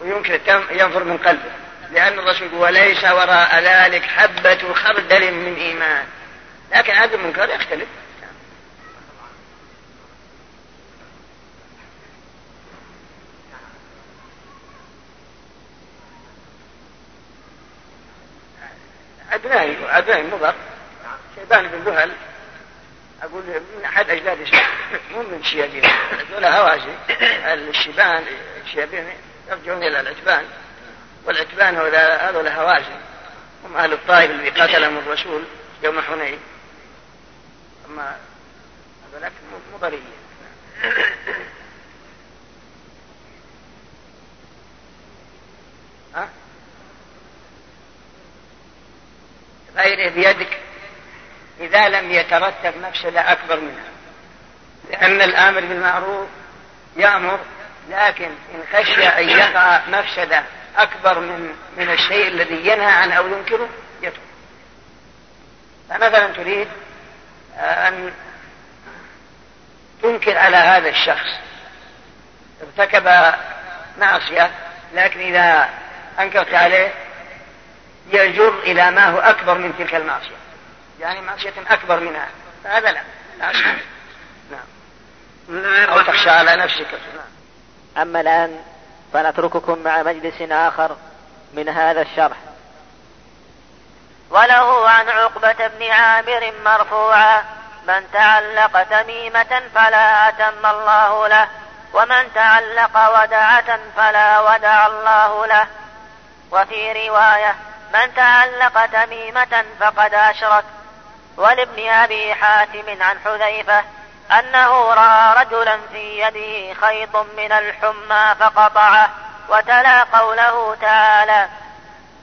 ويمكن ينفر من قلبه. لأن الرسول يقول وليس وراء ذلك حبة خردل من إيمان. لكن هذا المنكر يختلف. عدنان عدنان مضر. شيبان بن ذهل أقول من أحد أجداد مو من شيابين هذول هوازي. الشيبان الشيابين يرجعون إلى العتبان. والعتبان هذول هوازن هم أهل الطائف اللي قاتلهم الرسول يوم حنين. أما هذولاك مضرية ها؟ غيره بيدك. إذا لم يترتب مفسدة أكبر منها. لأن الآمر بالمعروف يأمر لكن إن خشي أن يقع مفسدة أكبر من من الشيء الذي ينهى عنه أو ينكره يترك. فمثلا تريد أن تنكر على هذا الشخص. ارتكب معصية لكن إذا أنكرت عليه يجر إلى ما هو أكبر من تلك المعصية. يعني معصية أكبر منها. فهذا لا. لا. نعم. أو تخشى على نفسك. نعم. أما الآن فنترككم مع مجلس آخر من هذا الشرح. وله عن عقبة بن عامر مرفوعا من تعلق تميمة فلا أتم الله له ومن تعلق ودعة فلا ودع الله له. وفي رواية من تعلق تميمة فقد أشرك. ولابن أبي حاتم عن حذيفة أنه رأى رجلا في يده خيط من الحمى فقطعه وتلا قوله تعالى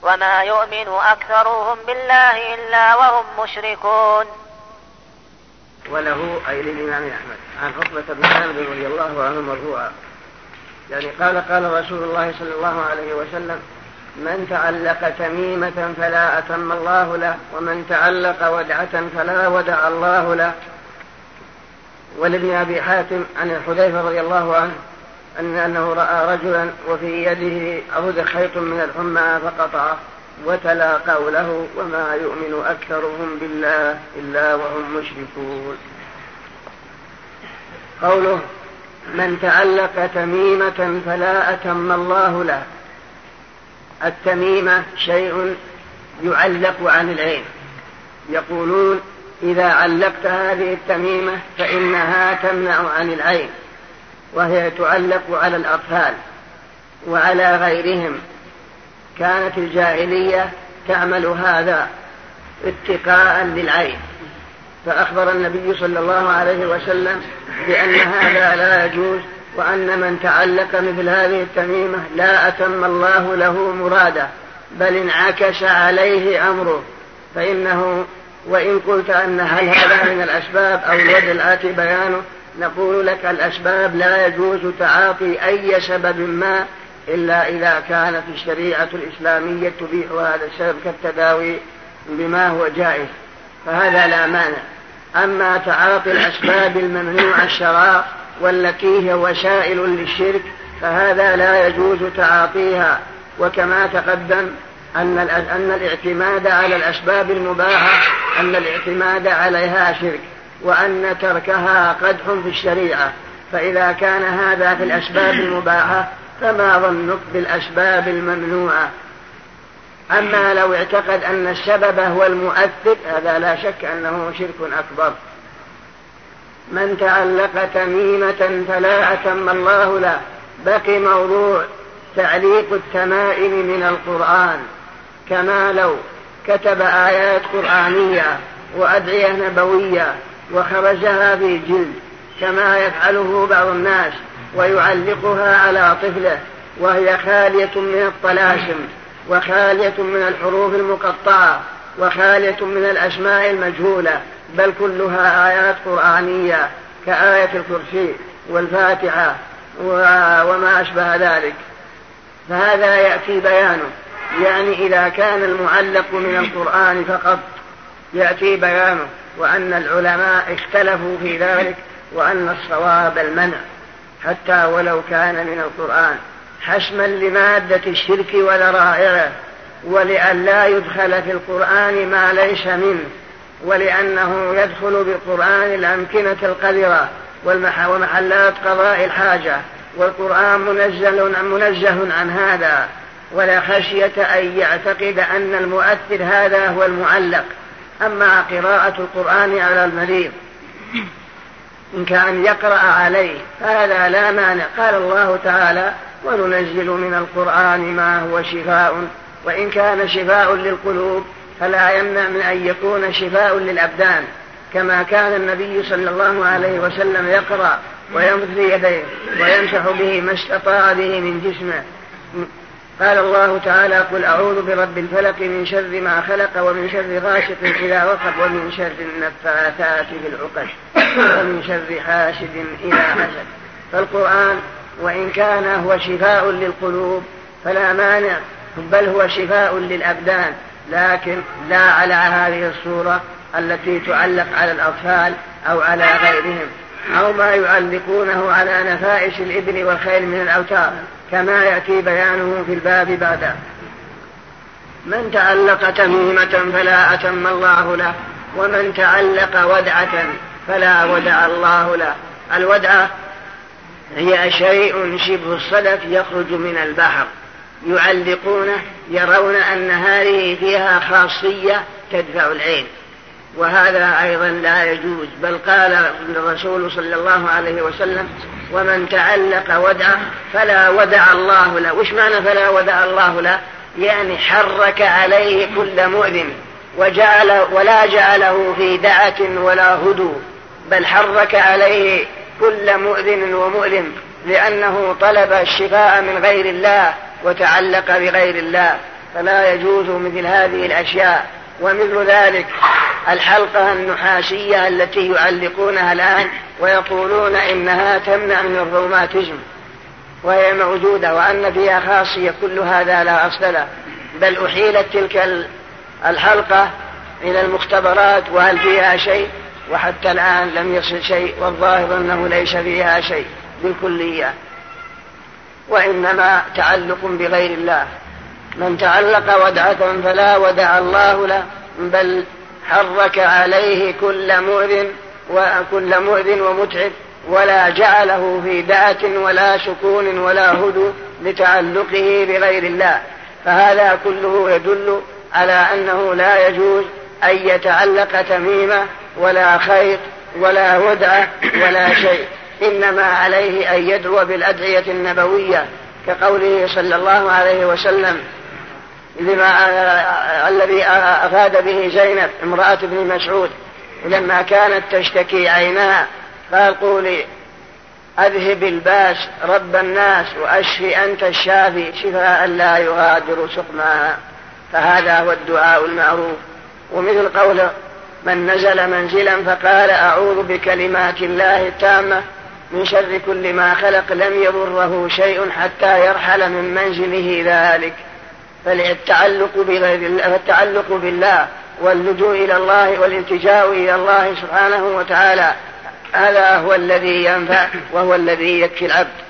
وما يؤمن أكثرهم بالله إلا وهم مشركون. وله أي للإمام أحمد عن عقبة بن عامر رضي الله عنه مرفوعا. يعني قال قال رسول الله صلى الله عليه وسلم من تعلق تميمة فلا أتم الله له ومن تعلق ودعة فلا ودع الله له. ولابن أبي حاتم عن حذيفة رضي الله عنه أن أنه رأى رجلا وفي يده عود خيط من الحمى فقطعه وتلا قوله وما يؤمن أكثرهم بالله إلا وهم مشركون. قوله من تعلق تميمة فلا أتم الله له التميمة شيء يعلق عن العين. يقولون إذا علقت هذه التميمة فإنها تمنع عن العين وهي تعلق على الأطفال وعلى غيرهم. كانت الجاهلية تعمل هذا اتقاء للعين. فأخبر النبي صلى الله عليه وسلم بأن هذا لا يجوز وأن من تعلق مثل هذه التميمة لا أتم الله له مراده بل انعكس عليه أمره فإنه وإن قلت أن هل هذا من الأسباب أو الوجه الآتي بيانه نقول لك الأسباب لا يجوز تعاطي أي سبب ما إلا إذا كانت الشريعة الإسلامية تبيح هذا السبب كالتداوي بما هو جائز فهذا لا مانع. أما تعاطي الأسباب الممنوعة الشراء والتي هي وسائل للشرك فهذا لا يجوز تعاطيها. وكما تقدم أن أن الاعتماد على الأسباب المباحة أن الاعتماد عليها شرك وأن تركها قدح في الشريعة. فإذا كان هذا في الأسباب المباحة فما ظنك بالأسباب الممنوعة؟ أما لو اعتقد أن السبب هو المؤثر هذا لا شك أنه شرك أكبر. من تعلق تميمة فلا أتم الله له بقي موضوع تعليق التمائم من القرآن. كما لو كتب آيات قرآنية وأدعية نبوية وخرجها في جلد كما يفعله بعض الناس ويعلقها على طفله وهي خالية من الطلاسم وخالية من الحروف المقطعة وخالية من الأسماء المجهولة بل كلها آيات قرآنية كآية الكرسي والفاتحة وما أشبه ذلك. فهذا يأتي بيانه. يعني إذا كان المعلق من القرآن فقط يأتي بيانه وأن العلماء اختلفوا في ذلك وأن الصواب المنع. حتى ولو كان من القرآن حسما لمادة الشرك وذرائعه ولئلا يدخل في القرآن ما ليس منه ولأنه يدخل بالقرآن الأمكنة القذرة ومحلات قضاء الحاجة. والقرآن منزل منزه عن هذا. ولا خشية أن يعتقد أن المؤثر هذا هو المعلق. أما قراءة القرآن على المريض إن كان يقرأ عليه فهذا لا مانع. قال الله تعالى وننزل من القرآن ما هو شفاء وإن كان شفاء للقلوب فلا يمنع من أن يكون شفاء للأبدان كما كان النبي صلى الله عليه وسلم يقرأ ويمد يديه ويمسح به ما استطاع به من جسمه. قال الله تعالى قل أعوذ برب الفلق من شر ما خلق ومن شر غاشق إذا وقب ومن شر النفاثات في العقد ومن شر حاسد إذا حسد. فالقرآن وإن كان هو شفاء للقلوب فلا مانع بل هو شفاء للأبدان. لكن لا على هذه الصورة التي تعلق على الأطفال أو على غيرهم أو ما يعلقونه على نفائس الإبل والخيل من الأوتار. كما يأتي بيانه في الباب بعد. من تعلق تميمة فلا أتم الله له ومن تعلق ودعة فلا ودع الله له. الودعة هي شيء شبه الصدف يخرج من البحر. يعلقونه يرون أن هذه فيها خاصية تدفع العين. وهذا أيضا لا يجوز بل قال الرسول صلى الله عليه وسلم ومن تعلق ودعه فلا ودع الله له. وش معنى فلا ودع الله له؟ يعني حرك عليه كل مؤذن وجعل ولا جعله في دعة ولا هدو بل حرك عليه كل مؤذن ومؤلم لأنه طلب الشفاء من غير الله وتعلق بغير الله. فلا يجوز مثل هذه الأشياء. ومثل ذلك الحلقة النحاسية التي يعلقونها الآن ويقولون إنها تمنع من الروماتيزم وهي موجودة وأن فيها خاصية كل هذا لا أصل له. بل أحيلت تلك الحلقة إلى المختبرات وهل فيها شيء؟ وحتى الآن لم يصل شيء والظاهر أنه ليس فيها شيء بالكلية. وإنما تعلق بغير الله. من تعلق ودعة فلا ودع الله له بل حرك عليه كل مؤذن وكل مؤذن ومتعب ولا جعله في دعة ولا سكون ولا هدوء لتعلقه بغير الله. فهذا كله يدل على أنه لا يجوز أن يتعلق تميمة ولا خيط ولا ودعة ولا شيء. إنما عليه أن يدعو بالأدعية النبوية. كقوله صلى الله عليه وسلم لما الذي أفاد به زينب امرأة ابن مسعود لما كانت تشتكي عيناها قال قولي أذهب الباس رب الناس وأشفي أنت الشافي شفاء لا يغادر سقماها فهذا هو الدعاء المعروف. ومثل قوله من نزل منزلا فقال أعوذ بكلمات الله التامة من شر كل ما خلق لم يضره شيء حتى يرحل من منزله ذلك. فالتعلق بغير فالتعلق بالله واللجوء إلى الله والالتجاء إلى الله سبحانه وتعالى هذا هو الذي ينفع وهو الذي يكفي العبد.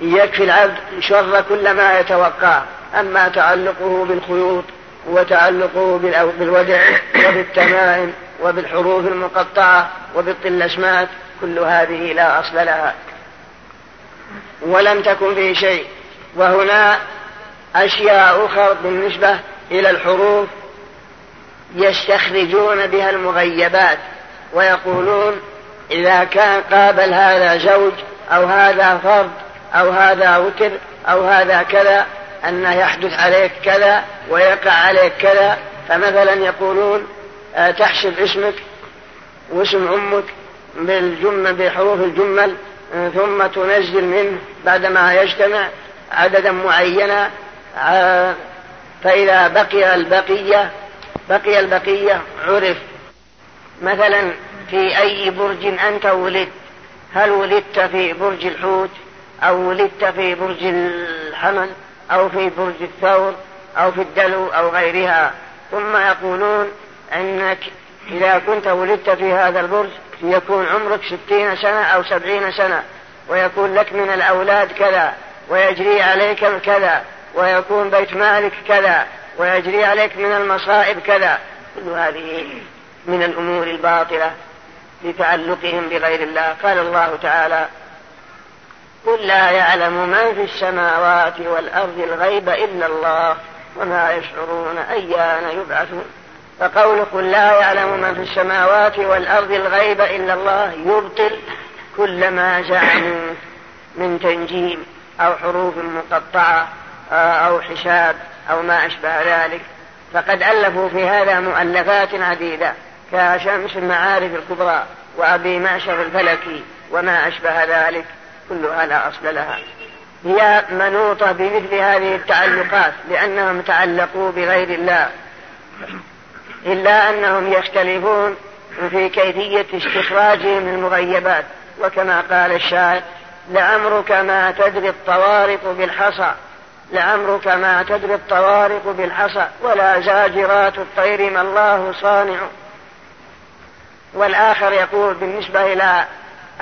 يكفي العبد شر كل ما يتوقع أما تعلقه بالخيوط وتعلقه بالودع وبالتمائم وبالحروف المقطعة وبالطلسمات كل هذه لا أصل لها. ولم تكن في شيء. وهنا أشياء أخرى بالنسبة إلى الحروف يستخرجون بها المغيبات ويقولون إذا كان قابل هذا زوج أو هذا فرد أو هذا وتر أو هذا كذا أنه يحدث عليك كذا ويقع عليك كذا. فمثلا يقولون آه، تحسب اسمك واسم أمك بالجمل بحروف الجمل آه، ثم تنزل منه بعدما يجتمع عددا معينا آه، فإذا بقي البقية بقي البقية عرف. مثلا في أي برج أنت ولدت هل ولدت في برج الحوت أو ولدت في برج الحمل أو في برج الثور أو في الدلو أو غيرها؟ ثم يقولون أنك إذا كنت ولدت في هذا البرج يكون عمرك ستين سنة أو سبعين سنة ويكون لك من الأولاد كذا ويجري عليك كذا ويكون بيت مالك كذا ويجري عليك من المصائب كذا. كل هذه من الأمور الباطلة لتعلقهم بغير الله. قال الله تعالى قل لا يعلم من في السماوات والأرض الغيب إلا الله وما يشعرون أيان يبعثون. فقول قل لا يعلم من في السماوات والأرض الغيب إلا الله يبطل كل ما زعموا من تنجيم أو حروف مقطعة أو حساب أو ما أشبه ذلك. فقد ألفوا في هذا مؤلفات عديدة كشمس المعارف الكبرى وأبي معشر الفلكي وما أشبه ذلك. كلها لا أصل لها. هي منوطة بمثل هذه التعلقات لأنهم تعلقوا بغير الله. إلا أنهم يختلفون في كيفية استخراجهم المغيبات وكما قال الشاعر لعمرك ما تدري الطوارق بالحصى. لعمرك ما تدري الطوارق بالحصى. ولا زاجرات الطير ما الله صانع. والآخر يقول بالنسبة إلى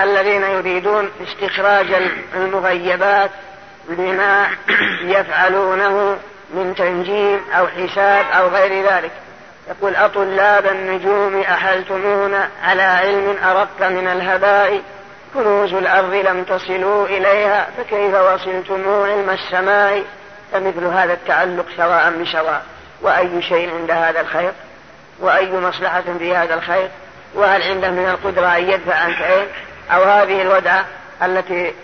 الذين يريدون استخراج المغيبات بما يفعلونه من تنجيم أو حساب أو غير ذلك. يقول أطلاب النجوم أحلتمونا على علم أرق من الهباء. كنوز الأرض لم تصلوا إليها فكيف وصلتم علم السماء؟ فمثل هذا التعلق سواء بسواء. وأي شيء عند هذا الخير؟ وأي مصلحة في هذا الخير؟ وهل عنده من القدرة أن يدفع عنك عين أو هذه الودعة التي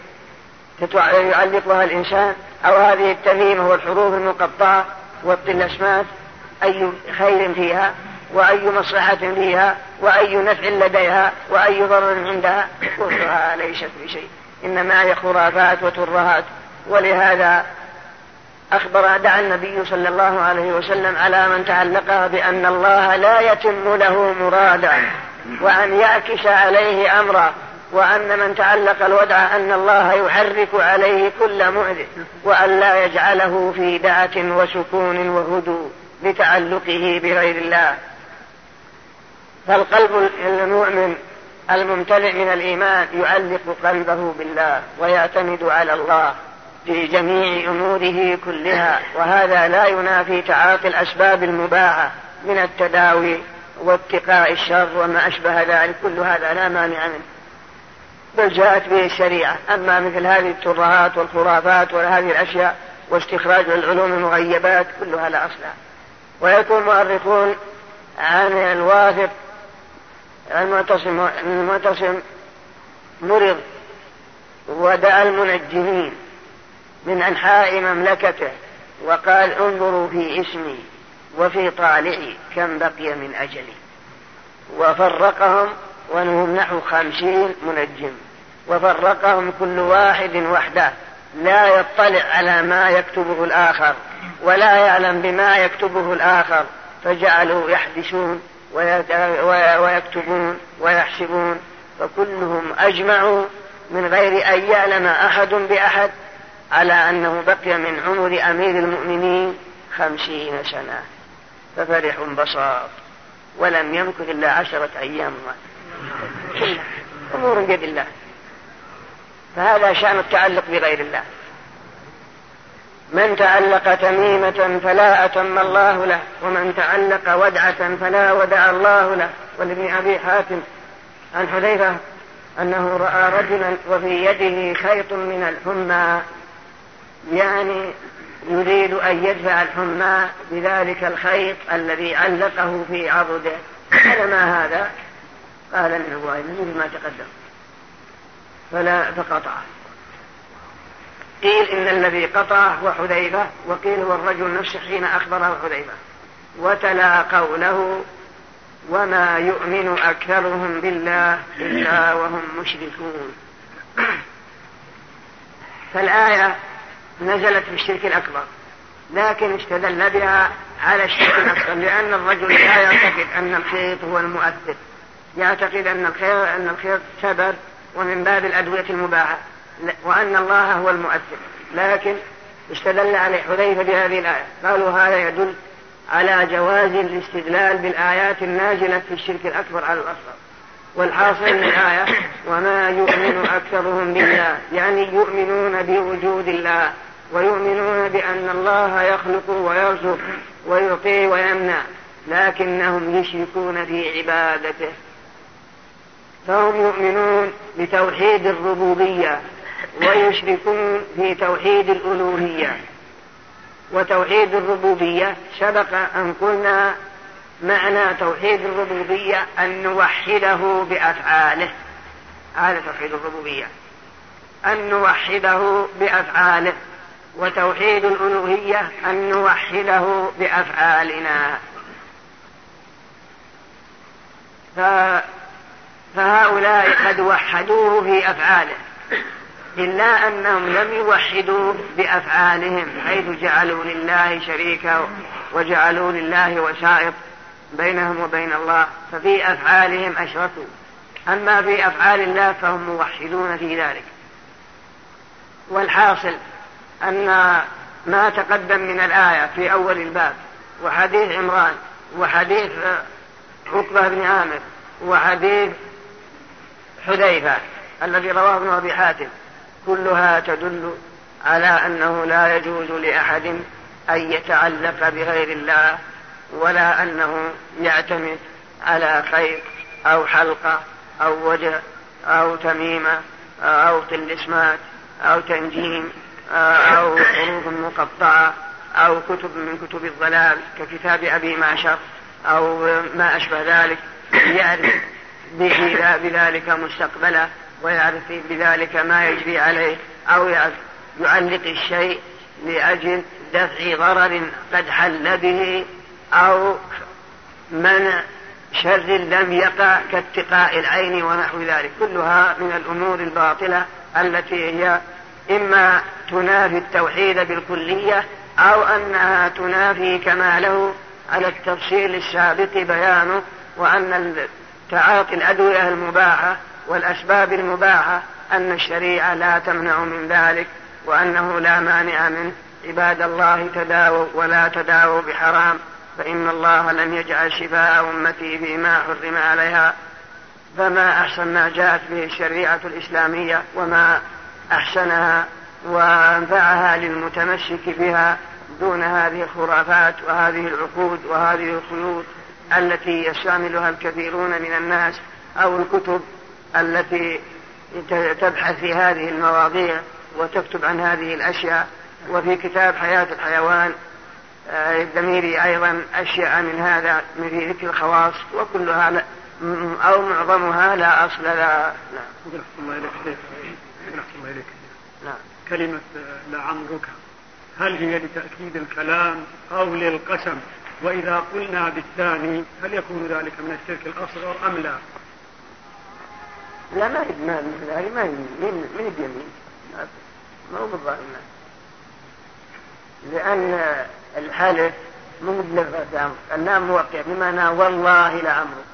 يعلقها الإنسان أو هذه التميمة والحروف المقطعة والطلسمات أي خير فيها وأي مصلحة فيها وأي نفع لديها وأي ضرر عندها. كلها ليست بشيء إنما هي خرافات وترهات ولهذا أخبر دعا النبي صلى الله عليه وسلم على من تعلقها بأن الله لا يتم له مرادا وأن يعكس عليه أمرا وأن من تعلق الودع أن الله يحرك عليه كل مؤذن وأن لا يجعله في دعة وسكون وهدوء. لتعلقه بغير الله. فالقلب المؤمن الممتلئ من الإيمان يعلق قلبه بالله ويعتمد على الله في جميع أموره كلها وهذا لا ينافي تعاطي الأسباب المباحة من التداوي واتقاء الشر وما أشبه ذلك. كل هذا لا مانع منه. بل جاءت به الشريعة. أما مثل هذه الترهات والخرافات وهذه الأشياء واستخراج العلوم المغيبات كلها لا أصل ويكون مؤرخون عن الواثق المعتصم المعتصم مرض ودعا المنجمين من أنحاء مملكته وقال انظروا في اسمي وفي طالعي كم بقي من أجلي. وفرقهم وانهم نحو خمسين منجم. وفرقهم كل واحد وحده. لا يطلع على ما يكتبه الآخر ولا يعلم بما يكتبه الآخر. فجعلوا يحدثون ويكتبون ويحسبون فكلهم أجمعوا من غير أن يعلم أحد بأحد على أنه بقي من عمر أمير المؤمنين خمسين سنة. ففرح بساط ولم يمكث إلا عشرة أيام. أمور بيد الله. فهذا شأن التعلق بغير الله. من تعلق تميمة فلا أتم الله له ومن تعلق ودعة فلا ودع الله له. ولابن أبي حاتم عن حذيفة أنه رأى رجلا وفي يده خيط من الحمى يعني يريد أن يدفع الحمى بذلك الخيط الذي علقه في عضده. قال ما هذا؟ قال انه مثل ما تقدم. فلا فقطعه قيل إن الذي قطعه هو حذيفة وقيل هو الرجل نفسه حين أخبره حذيفة. وتلا قوله وما يؤمن أكثرهم بالله إلا وهم مشركون. فالآية نزلت في الشرك الأكبر لكن استدل بها على الشرك الأكبر لأن الرجل لا يعتقد أن الخيط هو المؤثر. يعتقد أن الخير أن الخير سبب ومن باب الأدوية المباحة. وأن الله هو المؤثر. لكن استدل عليه حذيفة بهذه الآية. قالوا هذا يدل على جواز الاستدلال بالآيات النازلة في الشرك الأكبر على الأصغر. والحاصل من الآية وما يؤمن أكثرهم بالله. يعني يؤمنون بوجود الله ويؤمنون بأن الله يخلق ويرزق ويعطي ويمنع لكنهم يشركون في عبادته. فهم يؤمنون بتوحيد الربوبية ويشركون في توحيد الألوهية. وتوحيد الربوبية سبق أن قلنا معنى توحيد الربوبية أن نوحده بأفعاله. هذا توحيد الربوبية. أن نوحده بأفعاله. وتوحيد الألوهية أن نوحده بأفعالنا. فهؤلاء قد وحدوه في أفعاله إلا أنهم لم يوحدوا بأفعالهم حيث جعلوا لله شريكا وجعلوا لله وسائط بينهم وبين الله ففي أفعالهم أشركوا. أما في أفعال الله فهم موحدون في ذلك. والحاصل أن ما تقدم من الآية في أول الباب وحديث عمران وحديث عقبة بن عامر وحديث حذيفة الذي رواه ابن أبي حاتم. كلها تدل على أنه لا يجوز لأحد أن يتعلق بغير الله ولا أنه يعتمد على خير أو حلقة أو وجه أو تميمة أو تلسمات أو تنجيم أو حروف مقطعة أو كتب من كتب الضلال ككتاب أبي معشر أو ما أشبه ذلك. يعرف بذلك مستقبله ويعرف بذلك ما يجري عليه أو يعلق الشيء لأجل دفع ضرر قد حل به أو منع شر لم يقع كاتقاء العين ونحو ذلك. كلها من الأمور الباطلة التي هي إما تنافي التوحيد بالكلية أو أنها تنافي كماله على التفصيل السابق بيانه وأن تعاطي الأدوية المباحة والأسباب المباحة أن الشريعة لا تمنع من ذلك وأنه لا مانع منه عباد الله تداووا ولا تداووا بحرام فإن الله لم يجعل شفاء أمتي فيما حرم عليها. فما أحسن ما جاءت به الشريعة الإسلامية وما أحسنها وأنفعها للمتمسك بها دون هذه الخرافات وهذه العقود وهذه الخيوط التي يستعملها الكثيرون من الناس أو الكتب التي تبحث في هذه المواضيع وتكتب عن هذه الأشياء. وفي كتاب حياة الحيوان الدميري أيضا أشياء من هذا من ذكر الخواص وكلها لا أو معظمها لا أصل لا نعم. الله إليك الله إليك نعم. كلمة لعمرك. هل هي لتأكيد الكلام أو للقسم؟ وإذا قلنا بالثاني هل يكون ذلك من الشرك الأصغر أم لا؟ لا ما ما ما من اليمين ما هو بالظاهر لأن الحلف مو بلغة النام موقع بمعنى والله لعمرك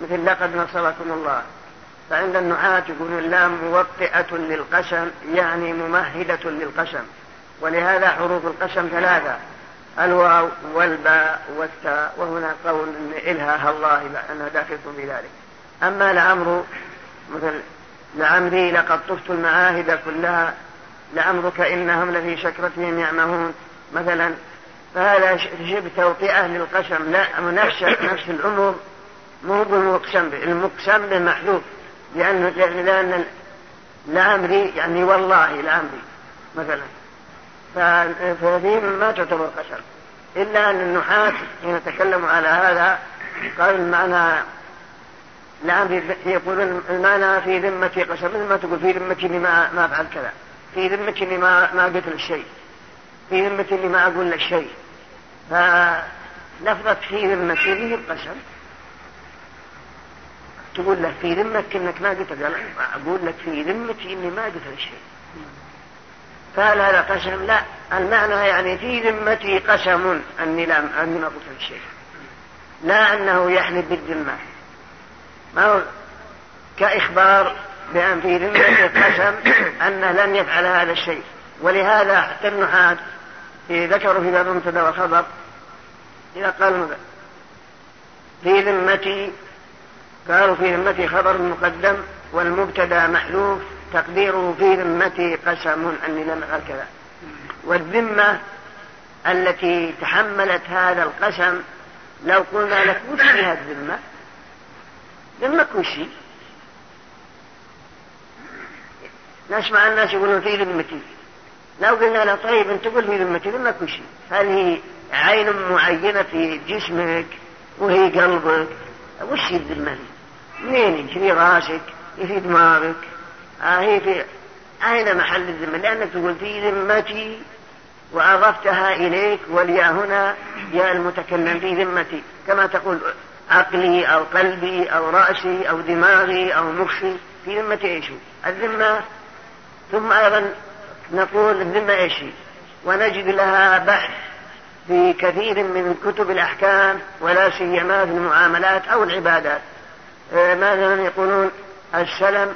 مثل لقد نصركم الله. فعند النحاة يقولون اللام موطئة للقسم يعني ممهدة للقسم. ولهذا حروف القسم ثلاثة. الواو والباء والتاء وهنا قول إن إلها الله داخلة في ذلك أما لعمر مثل لعمري لقد طفت المعاهد كلها لعمرك إنهم لفي سكرتهم يعمهون. مثلا فهذا شبه توطئة للقسم. لا نفس نفس الأمور. مو بالمقسم به المقسم به محذوف. لأن لأن لعمري يعني والله لعمري مثلا فهذه ما تعتبر قسم إلا أن النحاة حين تكلموا على هذا قال المعنى لعمري يقولون المعنى في ذمتي قسم ما تقول في ذمتي ما ما أفعل كذا. في ذمتي اني ما قلت الشيء في ذمتي اني ما أقول لك شيء. فلفظة في ذمتي هي القسم. تقول له في ذمتك انك ما قلت قال أقول لك في ذمتي اني ما قلت شيء. فهل هذا قسم؟ لا المعنى يعني في ذمتي قسم أني ما قلت لك شيء لا أنه يحلف بالذمة. ما هو؟ كإخبار بأن في ذمة قسم أنه لن يفعل هذا الشيء. ولهذا حتى النحاة ذكروا في باب المبتدا والخبر إذا قال في ذمتي قالوا في ذمتي خبر مقدم والمبتدأ محذوف تقديره في ذمتي قسم أني لم أفعل كذا. والذمة التي تحملت هذا القسم لو قلنا لك وش فيها الذمة؟ ذمة كل شيء. نسمع الناس يقولون في ذمتي. لو قلنا له طيب أنت تقول في ذمتي ذمة كل شيء. هل هي عين معينة في جسمك وهي قلبك. وش الذمة منين في راسك؟ في دماغك؟ هي في أين محل الذمة؟ لأنك تقول في ذمتي وأضفتها إليك والياء هنا ياء المتكلم في ذمتي. كما تقول عقلي أو قلبي أو رأسي أو دماغي أو مخي في ذمة إيش؟ الذمة. ثم أيضا نقول الذمة إيش؟ ونجد لها بحث في كثير من كتب الأحكام ولا سيما في المعاملات أو العبادات. آه، مثلا يقولون؟ السلم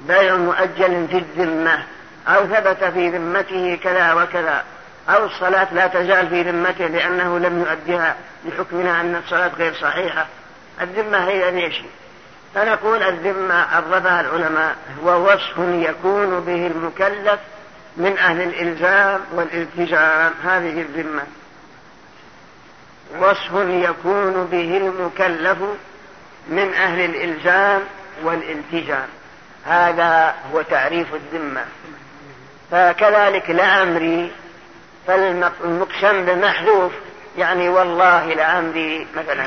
بيع مؤجل في الذمة أو ثبت في ذمته كذا وكذا أو الصلاة لا تزال في ذمته لأنه لم يؤدها لحكمنا أن الصلاة غير صحيحة. الذمة هي ليش فنقول الذمة عرفها العلماء هو وصف يكون به المكلف من أهل الإلزام والالتزام. هذه الذمة. وصف يكون به المكلف من أهل الإلزام والالتزام. هذا هو تعريف الذمة. فكذلك لعمري فالمقسم بمحذوف يعني والله لعمري مثلا.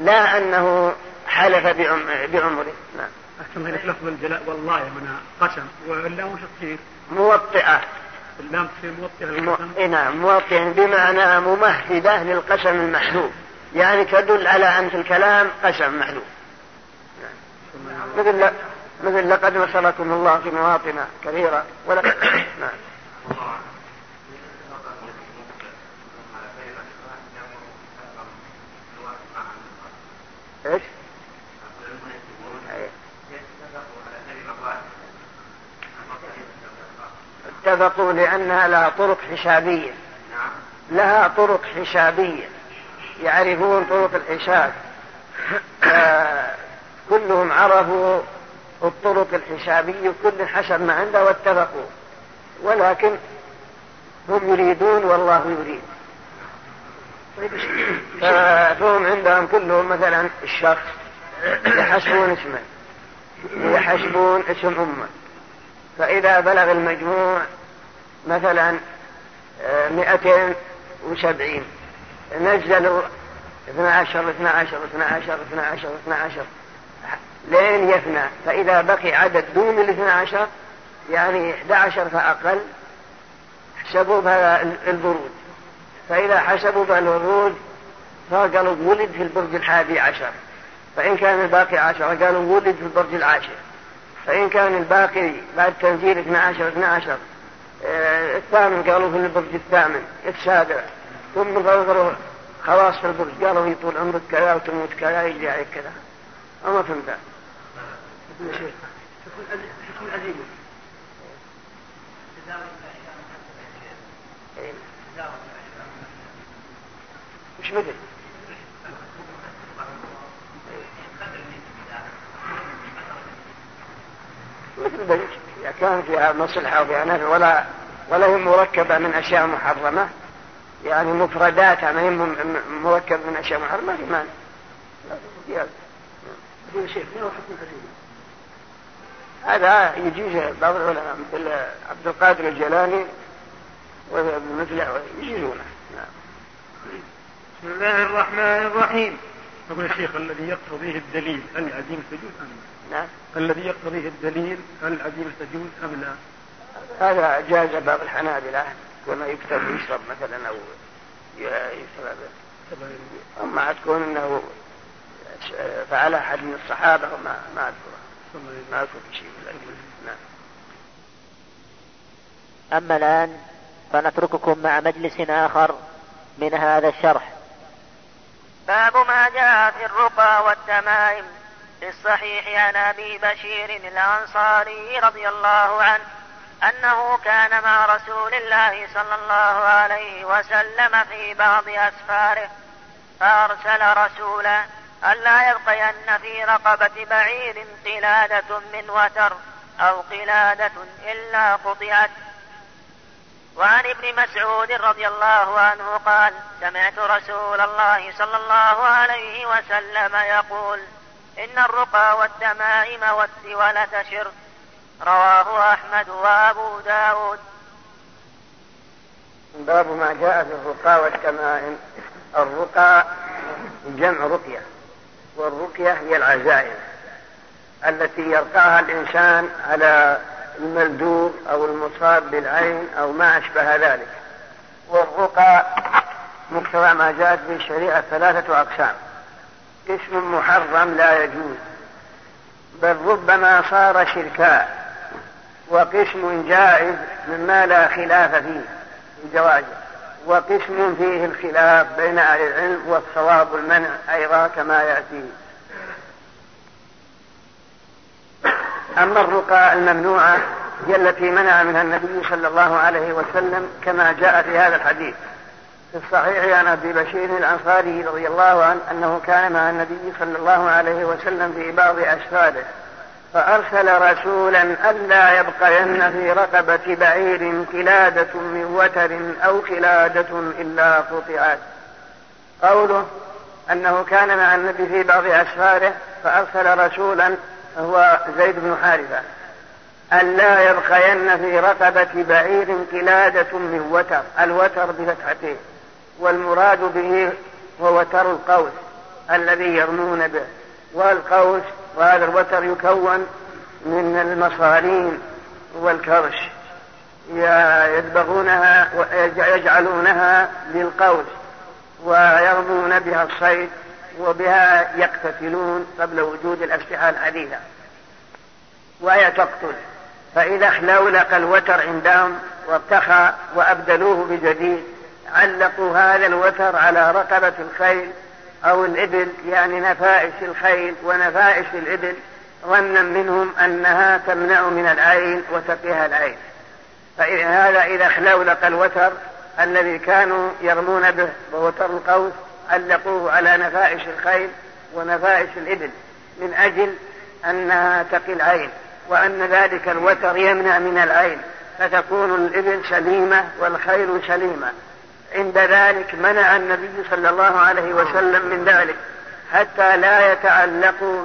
لا أنه حلف بعمره. نعم. أحسن لك لفظ الجلاء والله منها قسم. واللام وش تصير؟ موطئة. اللام تصير موطئة للقسم؟ إيه نعم موطئة بمعنى ممهدة للقسم المحذوف. يعني تدل على أن في الكلام قسم محذوف. نعم. مثل مثل لقد وصلكم الله في مواطن كثيرة. ولا نعم. إيش؟ اتفقوا لأنها لها طرق حسابية. لها طرق حسابية. يعرفون طرق الحساب. كلهم عرفوا الطرق الحسابية كل حسب ما عنده واتفقوا. ولكن هم يريدون والله يريد. طيب. فهم عندهم كلهم مثلا الشخص يحسبون اسمه ويحسبون اسم أمه. فإذا بلغ المجموع مثلا آه، مئتين وسبعين نزلوا 12 12 12 12 12 لين يفنى فإذا بقي عدد دون الاثنى عشر يعني 11 فأقل حسبوا بها البرود فإذا حسبوا بها الورود فقالوا ولد في البرج الحادي عشر. فإن كان الباقي عشر قالوا ولد في البرج العاشر. فإن كان الباقي بعد تنزيل 12 12 آه الثامن قالوا في البرج الثامن السابع. ثم قالوا خلاص في البرج قالوا يطول عمرك كذا وتموت كذا يجي عليك كذا. أما فهمت؟ أزيمة مش مثل مثل ذلك إذا كان فيها مصلحة وفيها نفع ولا ولا هي مركبة من أشياء محرمة يعني مفرداتها ما هي مركبة من أشياء محرمة في مانع شيخ حكم هذا يجيز بعض العلماء مثل عبد القادر الجيلاني ومثله يجيزونه. نعم. بسم الله الرحمن الرحيم. يقول الشيخ الذي يقتضيه الدليل هل العديم تجوز أم لا؟ نعم. الذي يقتضيه الدليل هل العديم تجوز أم لا؟ هذا جاز بعض الحنابلة كما يكتب يشرب مثلا أو يشرب. أما تكون إنه فعل أحد من الصحابة وما ما اذكره ما اذكر شيء نعم. أما الآن فنترككم مع مجلس آخر من هذا الشرح. باب ما جاء في الرقى والتمائم في الصحيح عن أبي بشير الأنصاري رضي الله عنه أنه كان مع رسول الله صلى الله عليه وسلم في بعض أسفاره فأرسل رسولا ألا يبقين في رقبة بعير قلادة من وتر أو قلادة إلا قطعت. وعن ابن مسعود رضي الله عنه قال سمعت رسول الله صلى الله عليه وسلم يقول إن الرقى والتمائم والتولة شرك رواه أحمد وأبو داود. باب ما جاء في الرقى والتمائم. الرقى جمع رقية. والرقية هي العزائم التي يرقاها الإنسان على الملدوغ أو المصاب بالعين أو ما أشبه ذلك. والرقى مقتضى ما جاءت به الشريعة ثلاثة أقسام. اسم محرم لا يجوز بل ربما صار شركا وقسم جائز مما لا خلاف فيه الجواز وقسم فيه الخلاف بين أهل العلم والصواب المنع أيضا كما يأتي. أما الرقى الممنوعة هي التي منع منها النبي صلى الله عليه وسلم كما جاء في هذا الحديث. في الصحيح عن أبي بشير الأنصاري رضي الله عنه أنه كان مع النبي صلى الله عليه وسلم في بعض اسفاره فأرسل رسولا ألا يبقين في رقبة بعير قلاده من وتر أو قلاده إلا قطعت. قوله أنه كان مع النبي في بعض أسفاره فأرسل رسولا هو زيد بن حارثة ألا يبقين في رقبة بعير قلادة من وتر الوتر بفتحتين والمراد به هو وتر القوس الذي يرمون به والقوس وهذا الوتر يكون من المصارين والكرش. يدبغونها ويجعلونها للقوس ويرمون بها الصيد وبها يقتتلون قبل وجود الأسلحة الحديثة. وهي تقتل. فإذا اخلولق الوتر عندهم وارتخى وأبدلوه بجديد علقوا هذا الوتر على رقبة الخيل أو الإبل يعني نفائس الخيل ونفائس الإبل ظنا منهم أنها تمنع من العين وتقيها العين. فهذا إذا اخلولق الوتر الذي كانوا يرمون به ووتر القوس علقوه على نفائش الخيل ونفائش الإبل من أجل أنها تقي العين. وأن ذلك الوتر يمنع من العين فتكون الإبل سليمة والخيل سليمة. عند ذلك منع النبي صلى الله عليه وسلم من ذلك حتى لا يتعلقوا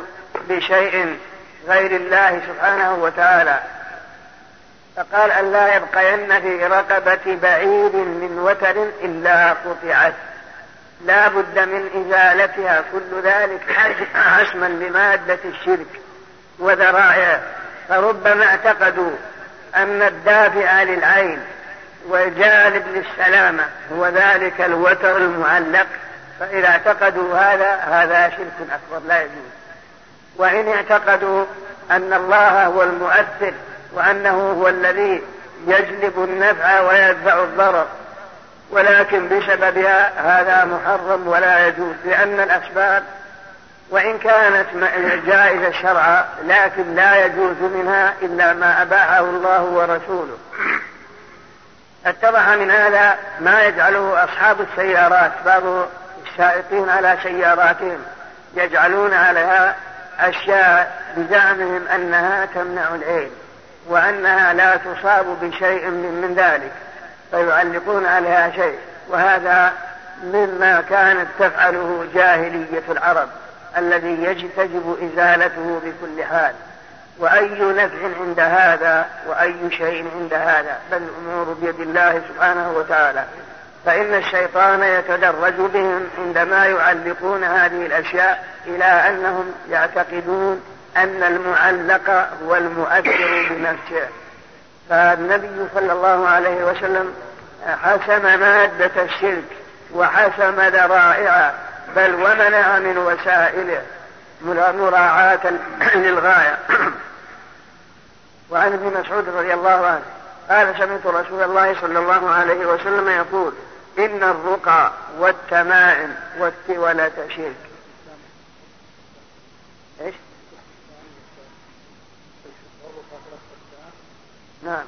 بشيء غير الله سبحانه وتعالى. فقال أن لا يبقين في رقبة بعيد من وتر إلا قطعت. لا بد من إزالتها كل ذلك حسما لمادة الشرك وذرائعه فربما اعتقدوا أن الدافع للعين والجالب للسلامة هو ذلك الوتر المعلق فإذا اعتقدوا هذا هذا شرك أكبر لا يجوز. وإن اعتقدوا أن الله هو المؤثر وأنه هو الذي يجلب النفع ويدفع الضرر ولكن بسببها هذا محرم ولا يجوز لأن الأسباب وإن كانت جائزة شرعا لكن لا يجوز منها إلا ما أباحه الله ورسوله. اتضح من هذا ما يجعله أصحاب السيارات بعض السائقين على سياراتهم يجعلون عليها أشياء بزعمهم أنها تمنع العين وأنها لا تصاب بشيء من, من ذلك فيعلقون عليها شيء وهذا مما كانت تفعله جاهلية العرب الذي تجب إزالته بكل حال. وأي نفع عند هذا وأي شيء عند هذا بل الأمور بيد الله سبحانه وتعالى. فإن الشيطان يتدرج بهم عندما يعلقون هذه الأشياء إلى أنهم يعتقدون أن المعلق هو المؤثر بنفسه. فالنبي صلى الله عليه وسلم حسم مادة الشرك وحسم ذرائعه بل ومنع من وسائله. مراعاة للغاية. وعن ابن مسعود رضي الله عنه قال سمعت رسول الله صلى الله عليه وسلم يقول إن الرقى والتمائم والتولة شرك. إيش؟ نعم.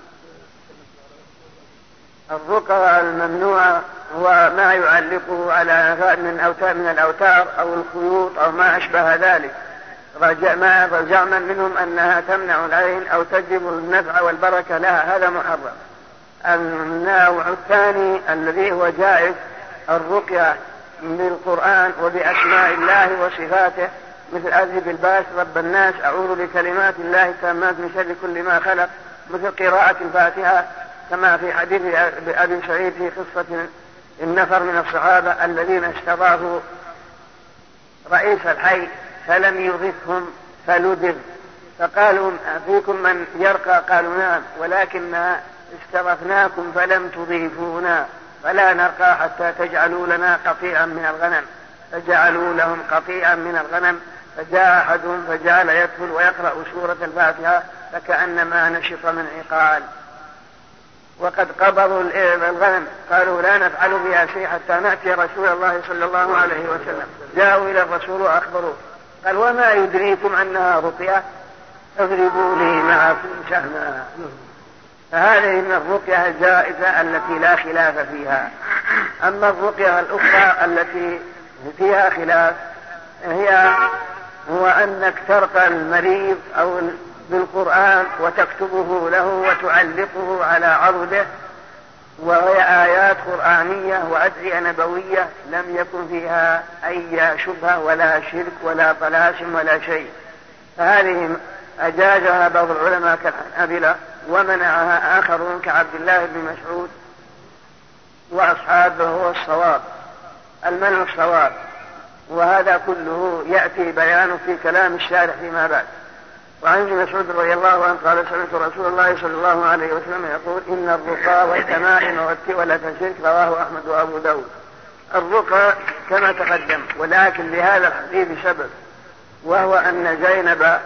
الرقى الممنوعة هو ما يعلقه على من أوتار من الأوتار أو الخيوط أو ما أشبه ذلك. رجع ما رجعنا منهم أنها تمنع العين أو تجلب النفع والبركة لها. هذا محرم. النوع الثاني الذي هو جائز الرقية بالقرآن وبأسماء الله وصفاته مثل أذهب الباس رب الناس أعوذ بكلمات الله التامات من شر كل ما خلق مثل قراءة الفاتحة كما في حديث أبي سعيد في قصة النفر من الصحابة الذين استضافوا رئيس الحي فلم يغثهم فلدغ. فقالوا فيكم من يرقى؟ قالوا نعم ولكن استضفناكم فلم تضيفونا فلا نرقى حتى تجعلوا لنا قطيعا من الغنم. فجعلوا لهم قطيعا من الغنم فجاء أحدهم فجعل يدخل ويقرأ سورة الفاتحة فكأنما نشط من عقال. وقد قبضوا الغنم. قالوا لا نفعل بها شيء حتى نأتي رسول الله صلى الله عليه وسلم. جاءوا إلى الرسول وأخبروه. قال وما يدريكم أنها رقية؟ اضربوا لي معكم سهما فهذه من الرقية الجائزة التي لا خلاف فيها. أما الرقية الأخرى التي فيها خلاف هي هو أنك ترقى المريض أو بالقرآن وتكتبه له وتعلقه على عرضه وهي آيات قرآنية وأدعية نبوية لم يكن فيها أي شبهة ولا شرك ولا طلاسم ولا شيء. فهذه أجازها بعض العلماء كالحنابلة ومنعها آخرون كعبد الله بن مسعود وأصحابه هو الصواب المنع الصواب. وهذا كله يأتي بيانه في كلام الشارح فيما بعد. وعن ابن مسعود رضي الله عنه قال سمعت رسول الله صلى الله عليه وسلم يقول إن الرقى والتمائم والتولة شرك رواه أحمد وأبو داود. الرقى كما تقدم ولكن لهذا الحديث سبب وهو أن زينب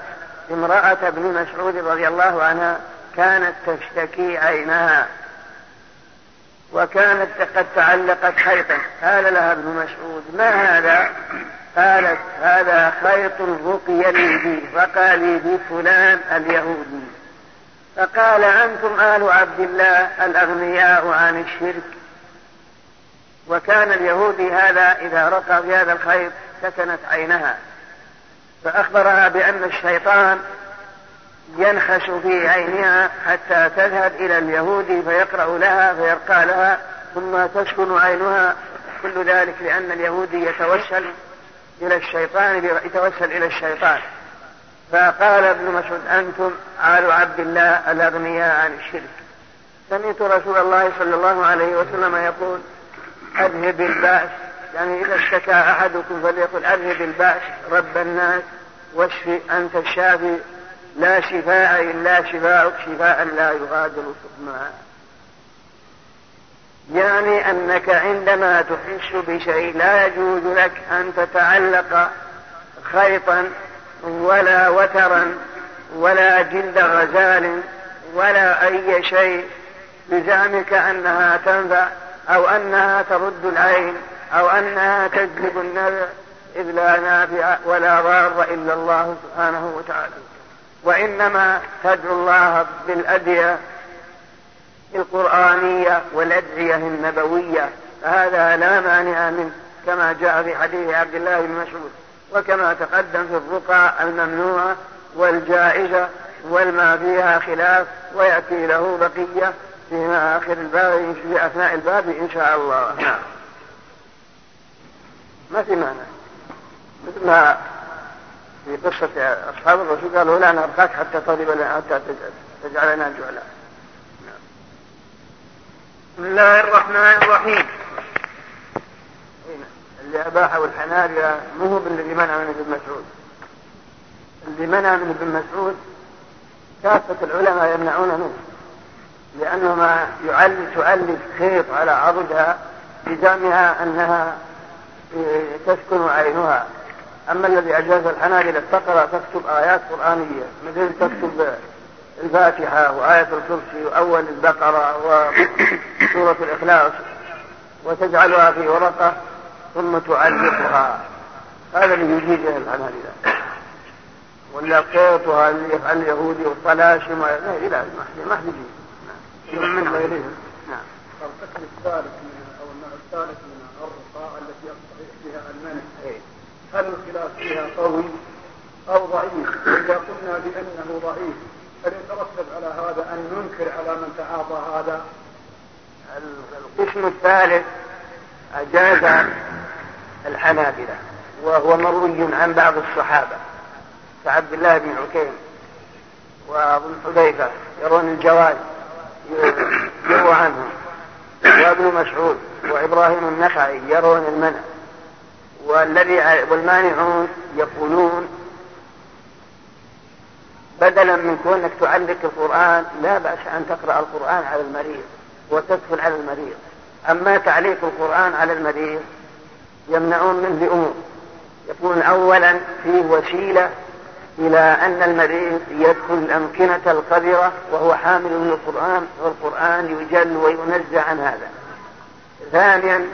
امرأة ابن مسعود رضي الله عنها كانت تشتكي عينها وكانت قد تعلقت خيطا قال لها ابن مسعود ما هذا؟ قالت هذا خيط رقي لي به. رقى لي بفلان اليهودي. فقال أنتم آل عبد الله الأغنياء عن الشرك. وكان اليهودي هذا إذا رقى بهذا الخيط سكنت عينها. فأخبرها بأن الشيطان ينخش في عينها حتى تذهب إلى اليهودي فيقرأ لها فيرقى لها ثم تسكن عينها. كل ذلك لأن اليهودي يتوسل إلى الشيطان يتوسل إلى الشيطان. فقال ابن مسعود أنتم آل عبد الله الأغنياء عن الشرك. سمعت رسول الله صلى الله عليه وسلم يقول أذهب البأس. يعني إذا اشتكى أحدكم فليقل أذهب البأس رب الناس واشفي أنت الشافي. لا شفاء إلا شفاءك شفاء لا يغادر سقما يعني أنك عندما تحس بشيء لا يجوز لك أن تتعلق خيطا ولا وترا ولا جلد غزال ولا أي شيء بزعمك أنها تنفع أو أنها ترد العين أو أنها تجلب النفع إذ لا نافع ولا ضار إلا الله سبحانه وتعالى. وإنما تدعو الله بالأدعية القرآنية والأدعية النبوية فهذا لا مانع منه كما جاء في حديث عبد الله بن مسعود وكما تقدم في الرقى الممنوعة والجائزة والما فيها خلاف ويأتي له بقية في آخر الباب في أثناء الباب إن شاء الله. نعم. ما في معنى مثل ما في قصة أصحاب الرسول قالوا لا نرقاك حتى تضرب لنا حتى تجعلنا جعلا. بسم الله الرحمن الرحيم. اللي أباحه الحنابلة مو هو الذي منع من ابن مسعود. اللي منع من ابن مسعود كافة العلماء يمنعون منه لأنه ما يعلق تؤلف خيط على عضدها بزعمها أنها تسكن عينها. أما الذي أجاز الحنابلة تقرأ تكتب آيات قرآنية مثل تكتب الفاتحة وآية الكرسي وأول البقرة وسورة الإخلاص. وتجعلها في ورقة ثم تعلقها. هذا اللي يجيزه الحنابلة. ولا قوتها اللي يفعل اليهودي والطلاشم لا لا ما حد يجيز. من غيرهم. نعم. القسم الثالث من أو النوع الثالث من الرقى التي يصطحب فيها المنع إيه. هل الخلاف فيها قوي أو ضعيف؟ إذا قلنا بأنه ضعيف هل يترتب على هذا أن ننكر على من تعاطى هذا؟ القسم الثالث أجاز الحنابلة وهو مروي عن بعض الصحابة كعبد الله بن عكيم وابن حذيفه يرون الجواز يروى عنهم وابن مسعود وإبراهيم النخعي يرون المنع والذي والمانعون يقولون بدلا من كونك تعلق القرآن لا بأس أن تقرأ القرآن على المريض وتدخل على المريض. أما تعليق القرآن على المريض يمنعون منه بأمور. يقولون أولا فيه وسيلة إلى أن المريض يدخل الأمكنة القذرة وهو حامل للقرآن والقرآن يجل وينزع عن هذا. ثانيا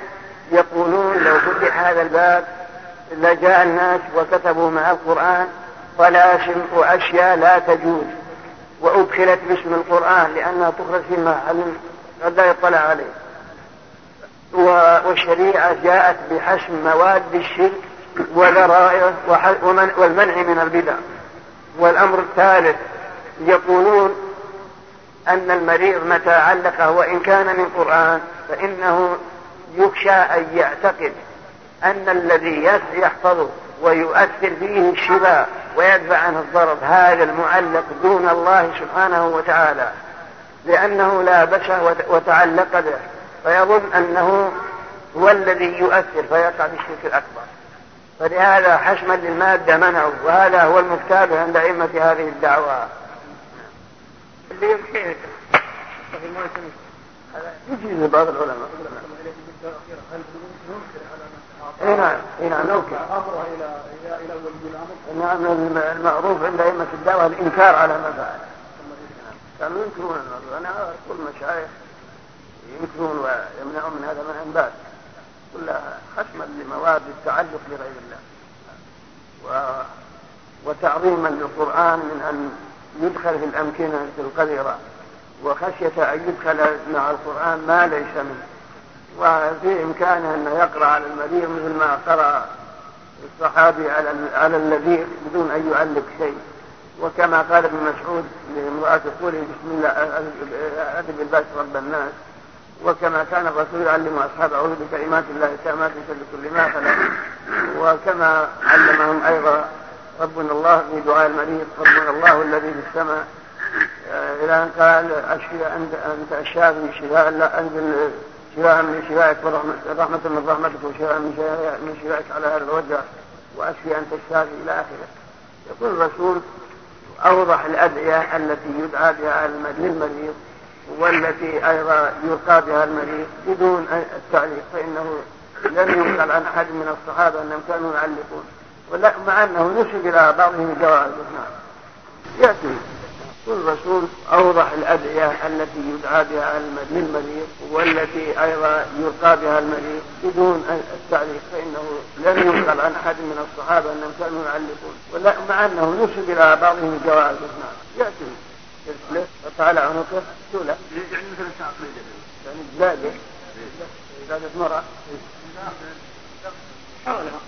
يقولون لو فتح هذا الباب لجاء الناس وكتبوا مع القرآن طلاسم وأشياء لا تجوز. وأدخلت باسم القرآن لأنها تخرج في محل قد لا يطلع عليه. والشريعة جاءت بحسم مواد الشرك وذرائعه والمنع من البدع. والأمر الثالث يقولون أن المريض متى علقه وإن كان من قرآن فإنه يخشى أن يعتقد أن الذي يحفظه ويؤثر فيه الشفاء ويدفع عنه الضرر هذا المعلق دون الله سبحانه وتعالى. لأنه لابسه وتعلق به. فيظن أنه هو الذي يؤثر فيقع في الشرك الأكبر. فلهذا حشما للمادة منعوا وهذا هو المكتاب عند أئمة هذه الدعوة. اللي يمكن يجيز بعض العلماء. اي نعم اي نعم نوكل امره إلى إلى إلى ولي الامر نعم المعروف عند أئمة الدعوة الإنكار على ما فعل. كانوا ينكرون أنا أقول مشايخ ينكرون ويمنعون من هذا من باب كلها ختما لمواد التعلق بغير الله. و... وتعظيما للقرآن من أن يدخل في الأمكنة القذرة وخشية أن يدخل مع القرآن ما ليس منه. وفي إمكانه أن يقرأ على المريض مثل ما قرأ الصحابي على على اللذيذ بدون أن يعلق شيء. وكما قال ابن مسعود لامرأة قوله بسم الله أدب الباس رب الناس. وكما كان الرسول يعلم أصحابه أعوذ بكلمات الله التامات من كل ما خلق. وكما علمهم أيضا ربنا الله في دعاء المريض ربنا الله الذي في السماء. آه، إلى أن قال أشفي أنت أنت شفاء لا أنزل شفاء من شفائك ورحمة من رحمتك وشفاء من شفائك على هذا الوجع وأشفي أنت الشافي إلى آخره. يقول الرسول أوضح الأدعية التي يدعى بها للمريض والتي أيضا يلقى بها المريض بدون التعليق فإنه لم ينقل عن أحد من الصحابة أنهم كانوا يعلقون. مع أنه نسب إلى بعضهم الجواز نعم. يأتي والرسول أوضح الأدعية التي يدعى بها للمريض والتي أيضا يلقى بها المريض بدون التعليق فإنه لم ينقل عن أحد من الصحابة أنهم كانوا يعلقون. مع أنه نسب إلى بعضهم الجواز. نعم يأتي. يسلف وطال عنقه سولة يعني مثل يعني زادة زادة مرأة حولها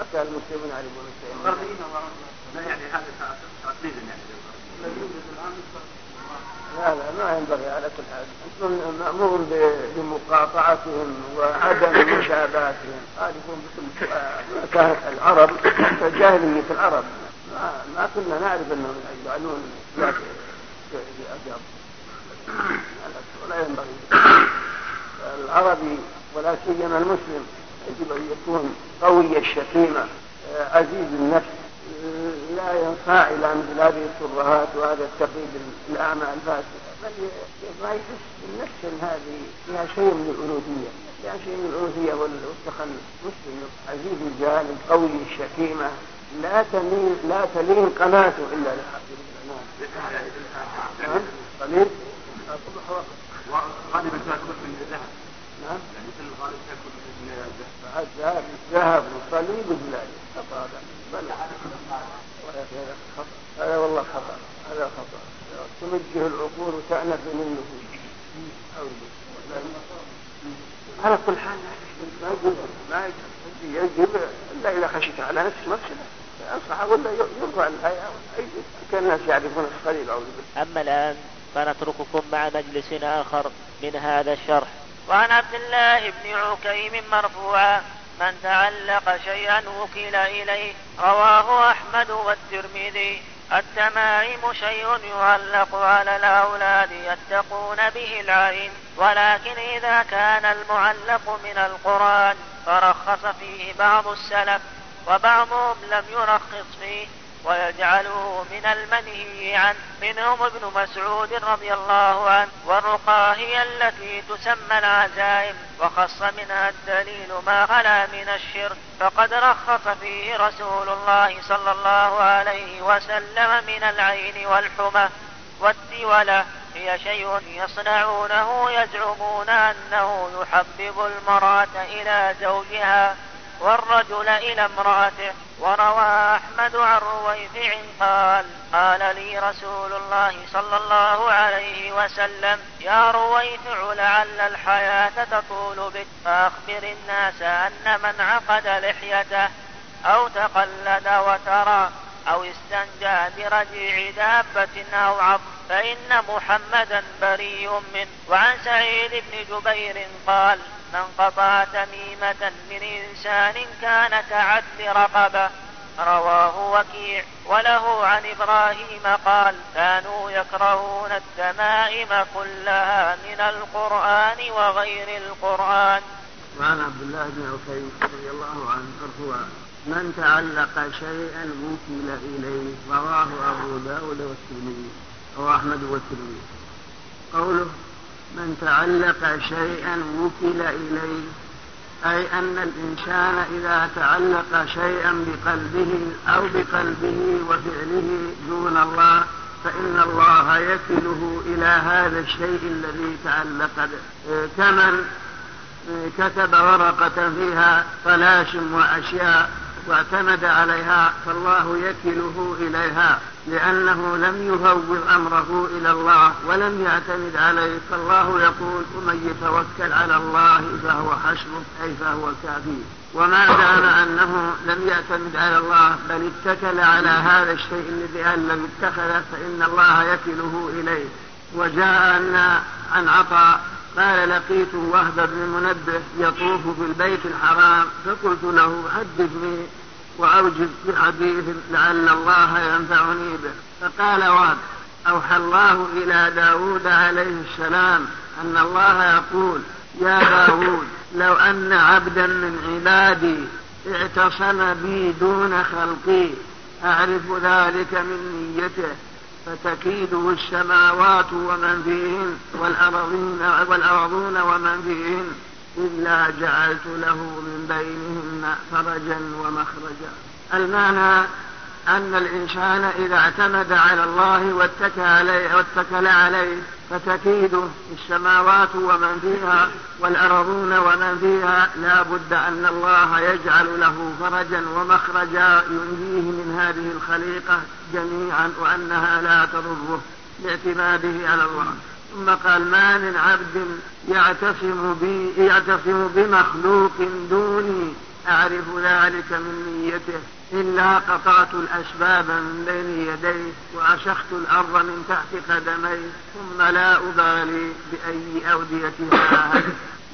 أكثر المسلمون يعرفون الشيء يعني هذا تعقيد يعني لا ما ينبغي على كل حال. مأمور بمقاطعتهم وعدم مشابهتهم. خالفون بكل كانت العرب جاهليه العرب. ما, ما كنا نعرف إنهم يجعلون بأجاب ولا ينبغي. العربي ولا سيما المسلم يجب أن يكون قوي الشتيمة عزيز النفس لا ينصاع إلى مثل هذه الترهات وهذا التقييد الأعمى الفاسدة بل ما يحس بالنفس هذه فيها شيء من الألوهية. فيها شيء من الألوهية والتخلف مسلم عزيز الجانب قوي الشتيمة لا تميل لا تلين قناته إلا لحق نعم قليل؟ غالبا تاكل من الذهب. نعم. يعني مثل الغالب تاكل من الذهب. الذهب. والصليب هذا بل هذا خطا هذا والله خطأ. هذا خطأ. تمجه العقول وتأنف منه. على كل حال ما يجوز. ما يجب الا إذا خشيت على نفسك مفسده انصح ولا يرضى الهيئه كان الناس يعرفون الخليل اعوذ بالله أما الآن فنترككم مع مجلس آخر من هذا الشرح. وعن عبد الله بن عكيم مرفوعا. من تعلق شيئا وكل إليه رواه أحمد والترمذي. التمائم شيء يعلق على الأولاد يتقون به العين ولكن إذا كان المعلق من القرآن فرخص فيه بعض السلف وبعضهم لم يرخص فيه. ويجعله من المنهي عنه منهم ابن مسعود رضي الله عنه والرقى هي التي تسمى العزائم وخص منها الدليل ما خلا من الشرك فقد رخص فيه رسول الله صلى الله عليه وسلم من العين والحمى والتولة هي شيء يصنعونه يزعمون أنه يحبب المرأة إلى زوجها. والرجل إلى امرأته وروى أحمد عن رويفع قال قال لي رسول الله صلى الله عليه وسلم يا رويفع لعل الحياة تطول بك فأخبر الناس أن من عقد لحيته أو تقلد وترى أو استنجى برجيع دابة أو عظم فإن محمدا بريء منه. وعن سعيد بن جبير قال من قطع تميمة من إنسان كان كعدل رقبة رواه وكيع. وله عن إبراهيم قال كانوا يكرهون التمائم كلها من القرآن وغير القرآن. وعن عبد الله بن عكيم رضي الله عنه مرفوعا من تعلق شيئا وكل إليه رواه أبو داود والترمذي. أحمد والترمذي. قوله من تعلق شيئا وكل إليه. أي أن الإنسان إذا تعلق شيئا بقلبه أو بقلبه وفعله دون الله فإن الله يكله إلى هذا الشيء الذي تعلق به. كمن كتب ورقة فيها طلاشم وأشياء واعتمد عليها فالله يكله إليها. لأنه لم يفوض أمره إلى الله ولم يعتمد عليه فالله يقول ومن يتوكل على الله فهو حسبه أي فهو كافيه وما دام أنه لم يعتمد على الله بل اتكل على هذا الشيء الذي لم اتخذه فإن الله يكله إليه. وجاء أن عن عطاء قال لقيت وهب بن منبه يطوف بالبيت الحرام فقلت له حدثني. وأوجب بحديث لعل الله ينفعني به. فقال وهب أوحى الله إلى داود عليه السلام أن الله يقول يا داود لو أن عبدا من عبادي اعتصم بي دون خلقي أعرف ذلك من نيته فتكيده السماوات ومن فيهن والأرضين والأرضون ومن فيهن. إلا جعلت له من بينهن فرجا ومخرجا. المعنى أن الإنسان إذا اعتمد على الله واتكى عليه, واتكل عليه فتكيده السماوات ومن فيها والأرضون ومن فيها. لا بد أن الله يجعل له فرجا ومخرجا ينجيه من هذه الخليقة جميعا وأنها لا تضره لاعتماده على الله. ثم قال ما من عبد يعتصم بي يعتصم بمخلوق دوني. أعرف ذلك من نيته. إلا قطعت الأسباب من بين يديه وأشخت الأرض من تحت قدميه ثم لا أبالي بأي أوديتها.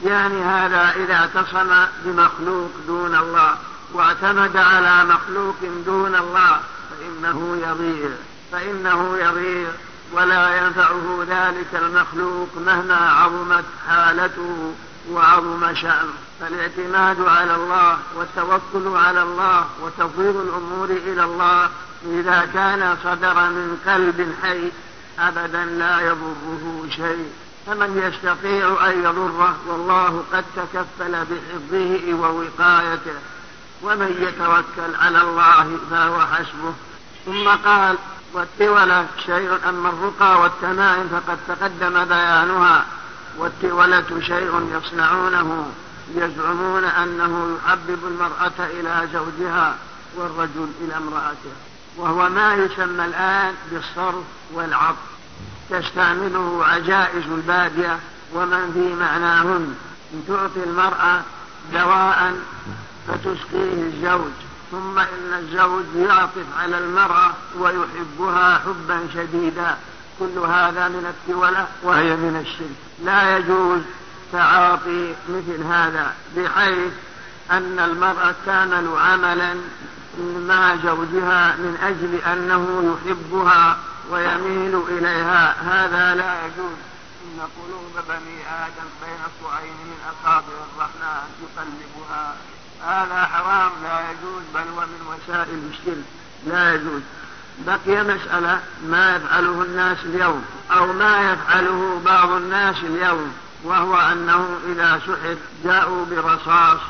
يعني هذا إذا اعتصم بمخلوق دون الله واعتمد على مخلوق دون الله فإنه يضيع. فإنه يضيع. ولا ينفعه ذلك المخلوق مهما عظمت حالته وعظم شأنه. فالاعتماد على الله والتوكل على الله وتفويض الأمور إلى الله إذا كان صدر من قلب حي أبدا لا يضره شيء. فمن يستطيع أن يضره والله قد تكفل بحفظه ووقايته. ومن يتوكل على الله فهو حسبه. ثم قال والتولة شيء أما الرقى والتمائم فقد تقدم بيانها والتولة شيء يصنعونه يزعمون أنه يحبب المرأة إلى زوجها والرجل إلى امرأته وهو ما يسمى الآن بالصرف والعطف. تستعمله عجائز البادية ومن في معناهن تعطي المرأة دواء فتسقيه الزوج. ثم إن الزوج يعطف على المرأة ويحبها حبا شديدا. كل هذا من التولة وهي من الشرك. لا يجوز تعاطي مثل هذا بحيث أن المرأة تعمل عملا مع زوجها من أجل أنه يحبها ويميل إليها. هذا لا يجوز. إن قلوب بني آدم بين صعين من أصابع الرحمن يقلبها. هذا حرام لا يجوز بل ومن وسائل الشرك. لا يجوز. بقي مسألة ما يفعله الناس اليوم أو ما يفعله بعض الناس اليوم وهو أنه إذا سحر جاءوا برصاص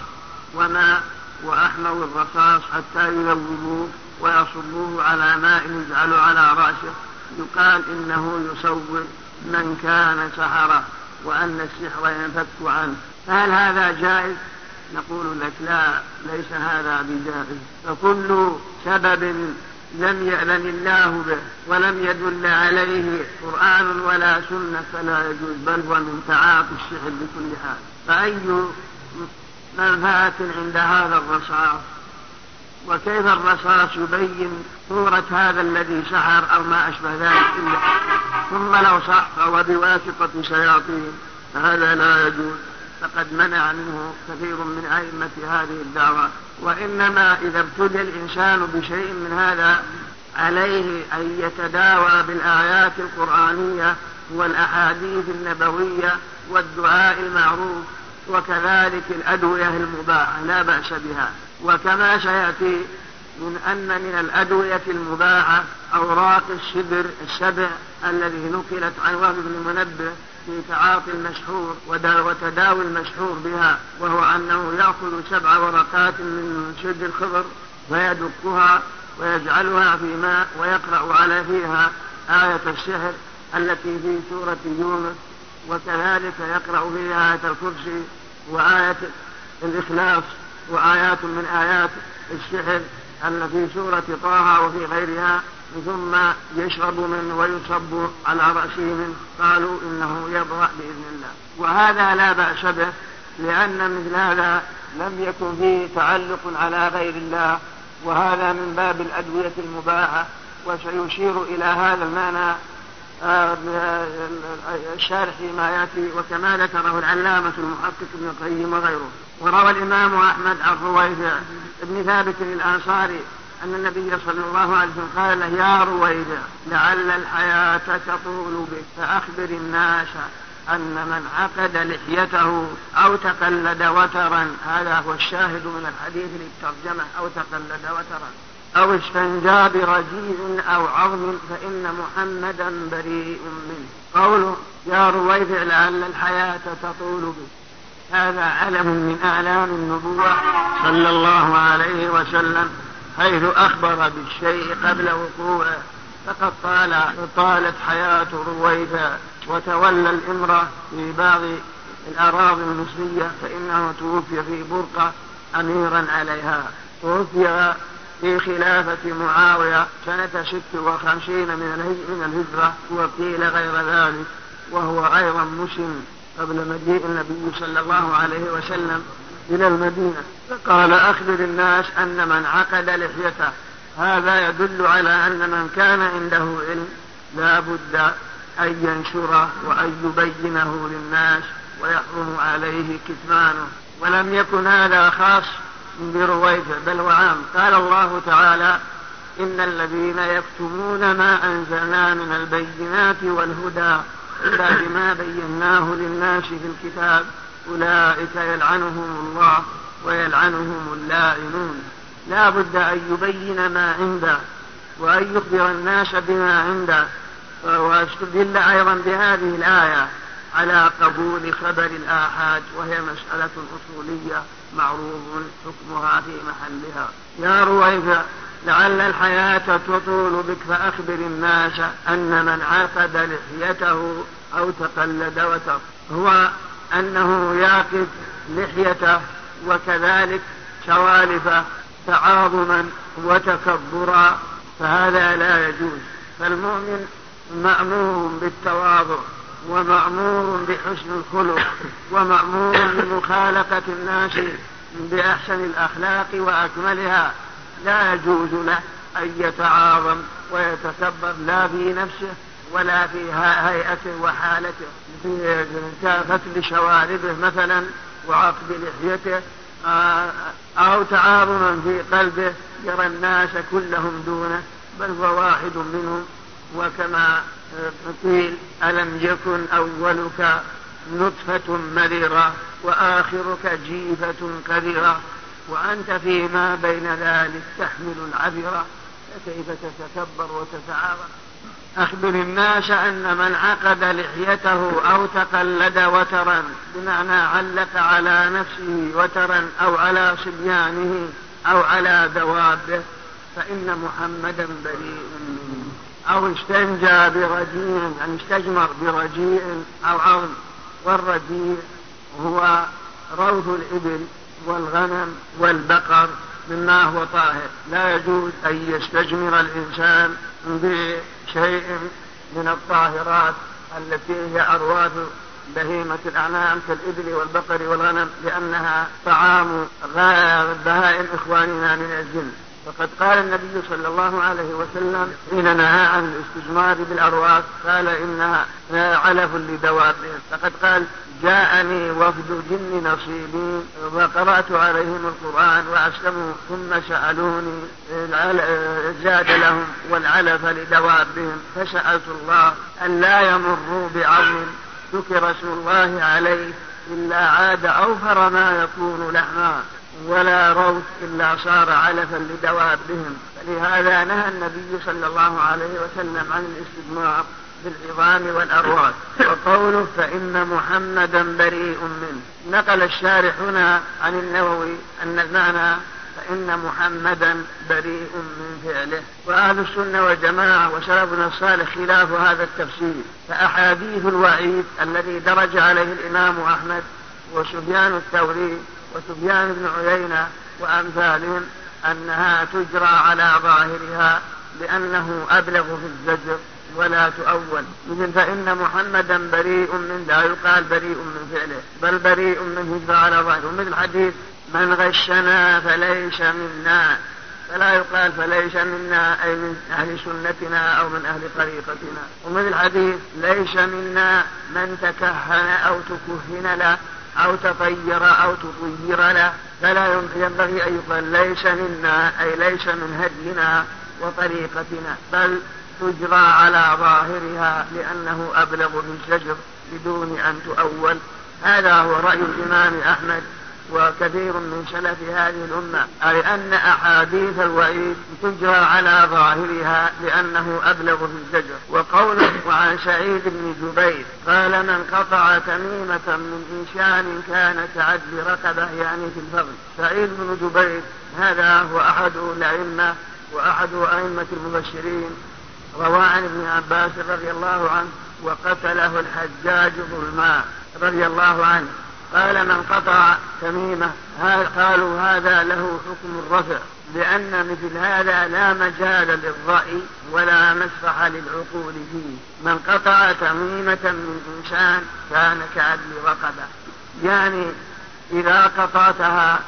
وماء وأحموا الرصاص حتى يذوبوه ويصبوه على ماء يجعل على رأسه. يقال إنه يصور من كان سحرا وأن السحر ينفك عنه. هل هذا جائز؟ نقول لك لا ليس هذا بجائز. فكل سبب لم يأذن الله به ولم يدل عليه قرآن ولا سنة فلا يجوز بل هو من تعاطي السحر بكل حال. فأي منفعة عند هذا الرصاص؟ وكيف الرصاص يبين صورة هذا الذي سحر أو ما أشبه ذلك إلا؟ ثم لو صح وبواسطة شياطين فهذا لا يجوز. فقد منع منه كثير من أئمة هذه الدعوة. وإنما إذا ابتلي الإنسان بشيء من هذا عليه أن يتداوى بالآيات القرآنية والأحاديث النبوية والدعاء المعروف وكذلك الأدوية المباحة لا بأس بها. وكما سيأتي من أن من الأدوية المباحة أوراق الشبر السبع الذي نقلت عن وهب بن منبه في تعاطي المشحور وتداوي المشحور بها وهو أنه يأخذ سبع ورقات من شد الخضر فيدكها ويجعلها في ماء ويقرأ على فيها آية السحر التي في سورة يونس وكذلك يقرأ فيها آية الكرسي وآية الإخلاص وآيات من آيات السحر أن في سورة طه وفي غيرها. ثم يشرب منه ويصب على رأسه منه. قالوا إنه يبرأ بإذن الله. وهذا لا بأس به لأن مثل هذا لم يكن فيه تعلق على غير الله. وهذا من باب الأدوية المباحة. وسيشير إلى هذا المعنى آه، الشارح فيما يأتي وكما ذكره العلامة المحقق ابن القيم وغيره. وروى الإمام أحمد عن رويفع بن ثابت الأنصاري أن النبي صلى الله عليه وسلم قال له يا رويفع لعل الحياة تطول بك فأخبر الناس أن من عقد لحيته أو تقلد وترا هذا هو الشاهد من الحديث للترجمة أو تقلد وترا. أو استنجى برجيز أو عظم فإن محمدا بريء منه. قوله يا رويفع لعل الحياة تطول بك هذا علم من أعلام النبوة صلى الله عليه وسلم. حيث أخبر بالشيء قبل وقوعه فقد طال طالت حياة رويفع وتولى الإمرة في بعض الأراضي المصرية فإنه توفي في برقة أميرا عليها. توفي في خلافة معاوية سنة ست وخمسين من الهجرة وقيل غير ذلك وهو أيضا مسلم قبل مجيء النبي صلى الله عليه وسلم. إلى المدينة. فقال أخبر الناس أن من عقد لحيته. هذا يدل على أن من كان عنده علم لا بد أن ينشره وأن يبينه للناس ويحرم عليه كتمانه. ولم يكن هذا خاص برويفع بل وعام. قال الله تعالى إن الذين يكتمون ما أنزلنا من البينات والهدى بعد ما بيناه للناس في الكتاب. أولئك يلعنهم الله ويلعنهم اللاعنون لا بد أن يبين ما عنده وأن يخبر الناس بما عنده. واستدل أيضا بهذه الآية على قبول خبر الآحاد وهي مسألة أصولية معروف حكمها في محلها. يا رويفع لعل الحياة تطول بك فأخبر الناس أن من عقد لحيته أو تقلد وتر هو أنه يعقد لحيته وكذلك شوالفه تعاظما وتكبرا فهذا لا يجوز. فالمؤمن مأمور بالتواضع ومأمور بحسن الخلق ومأمور بمخالقة الناس بأحسن الأخلاق وأكملها لا يجوز له أن يتعاظم ويتكبر لا في نفسه ولا في هيئته وحالته. في فتل شواربه مثلا وعقد لحيته آه، أو تعاظما في قلبه يرى الناس كلهم دونه بل هو واحد منهم. وكما قيل ألم يكن أولك نطفة مريرة وآخرك جيفة قذرة؟ وأنت فيما بين ذلك تحمل العذرة فكيف تتكبر وتتعاظم أخبر الناس أن من عقد لحيته أو تقلد وترا بمعنى علق على نفسه وترا أو على صبيانه أو على دوابه فإن محمدا بريء منه. أو استنجى برجيع يعني استجمر برجيع أو عظم والرجيع هو روث الإبل والغنم والبقر مما هو طاهر. لا يجوز أن يستجمر الإنسان بشيء من الطاهرات التي هي أرواث بهيمة الأنعام كالإبل والبقر والغنم لأنها طعام بهائم إخواننا من الجن. وقد قال النبي صلى الله عليه وسلم حين نهى عن الاستجمار بالأرواح قال إنها علف لدوابهم فقد قال جاءني وفد جن نصيبين وقرأت عليهم القرآن وأسلموا ثم سألوني زاد لهم والعلف لدوابهم فسألت الله أن لا يمروا بعظم ذكر اسم الله عليه إلا عاد أوفر ما يكون لحما ولا روث إلا صار علفا لدوابهم فلهذا نهى النبي صلى الله عليه وسلم عن الاستجمار. بالعظام والأرواح. وقوله فإن محمدا بريء منه. نقل الشارح هنا عن النووي أن المعنى فإن محمدا بريء من فعله. وأهل السنة والجماعة وسلفنا الصالح خلاف هذا التفسير. فأحاديث الوعيد الذي درج عليه الإمام أحمد وسفيان الثوري وسفيان بن عيينة وأمثالهم أنها تجرى على ظاهرها لأنه أبلغ في الزجر. ولا تؤول مثل فإن محمدا بريء من لا يقال بريء من فعله بل بريء منه على ظاهره. مثل حديث من غشنا فليس منا. فلا يقال فليس منا أي من أهل سنتنا أو من أهل طريقتنا. ومثل حديث ليس منا من تكهن أو تكهن له أو تطير أو تطير له. فلا ينبغي أن يقال ليس منا أي ليس من هدينا وطريقتنا. بل تجرى على ظاهرها لأنه أبلغ من الزجر بدون أن تؤول. هذا هو رأي الإمام أحمد وكثير من سلف هذه الأمة. أي أن أحاديث الوعيد تجرى على ظاهرها لأنه أبلغ في الزجر وقوله وعن سعيد بن جبير قال من قطع تميمة من إنسان كان كعدل رقبة يعني في الفضل. سعيد بن جبير هذا هو أحد الأئمة وأحد أئمة المبشرين روى عن ابن عباس رضي الله عنه وقتله الحجاج ظلما رضي الله عنه. قال من قطع تميمة قالوا هذا له حكم الرفع لأن مثل هذا لا مجال للرأي ولا مسرح للعقول فيه. من قطع تميمة من إنسان كان كعدل رقبة. يعني إذا قطعتها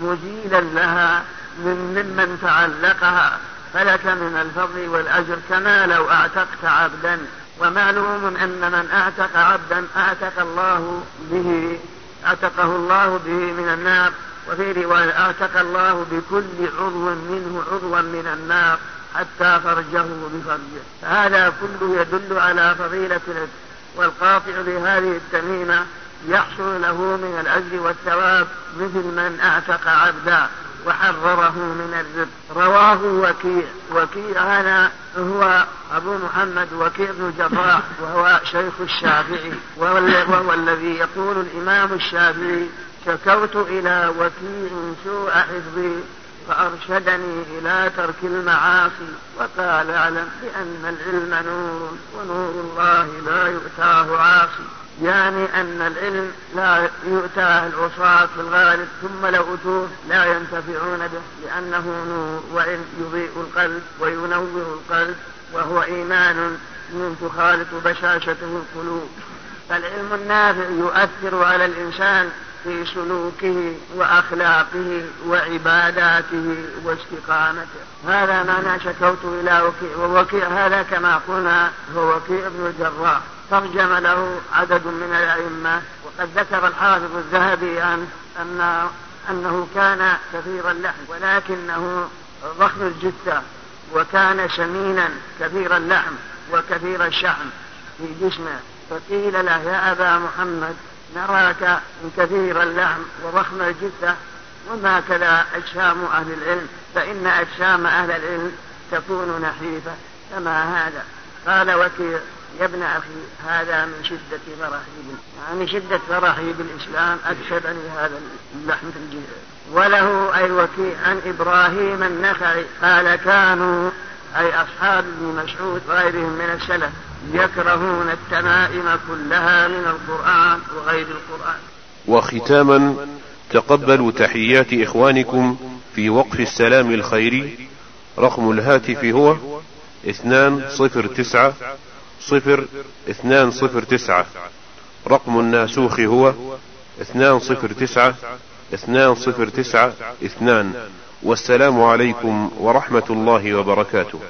مزيلا لها من ممن تعلقها. فلك من الفضل والأجر كما لو أعتقت عبدا. ومعلوم أن من أعتق عبدا أعتق الله به أعتقه الله به من النار. وفي رواية أعتق الله بكل عضو منه عضوا من النار حتى فرجه بفرجه. فهذا كله يدل على فضيلة والقاطع بهذه التميمة يحصل له من الأجر والثواب مثل من أعتق عبدا. وحرره من الرق رواه وكيع. وكيع هذا هو أبو محمد وكيع بن الجراح وهو شيخ الشافعي وهو الذي يقول الإمام الشافعي شكوت إلى وكيع سوء حفظي فأرشدني إلى ترك المعاصي وقال أعلم بأن العلم نور ونور الله لا يؤتاه عاصي. يعني أن العلم لا يؤتاه العصاة في الغالب ثم لو أتوه لا ينتفعون به لأنه نور وعلم يضيء القلب وينور القلب وهو إيمان من تخالط بشاشته القلوب. فالعلم النافع يؤثر على الإنسان في سلوكه وأخلاقه وعباداته واستقامته. هذا ما أنا شكوت إلى وكيع ووكيع هذا كما قلنا هو وكيع بن الجراح. ترجم له عدد من الأئمة وقد ذكر الحافظ الذهبي أن أن أنه كان كثير اللحم ولكنه ضخم الجثة وكان سمينا كثير اللحم وكثير الشحم في جسمه. فقيل له يا أبا محمد نراك كثير اللحم وضخم الجثة وما كذا أجسام أهل العلم فإن أجسام أهل العلم تكون نحيفة كما هذا؟ قال وكيع يا ابن أخي هذا من شدة فرحي يعني شدة فرحي بالإسلام أكسبني هذا اللحم في الجيل وله أي وكيع عن إبراهيم النخعي. قال كانوا أي أصحاب ابن مسعود وغيرهم من السلف يكرهون التمائم كلها من القرآن وغير القرآن. وختاما تقبلوا تحيات إخوانكم في وقف السلام الخيري. رقم الهاتف هو اثنان صفر تسعة صفر اثنان صفر تسعة. رقم الناسوخ هو اثنان صفر تسعة اثنان صفر تسعة اثنان. والسلام عليكم ورحمة الله وبركاته.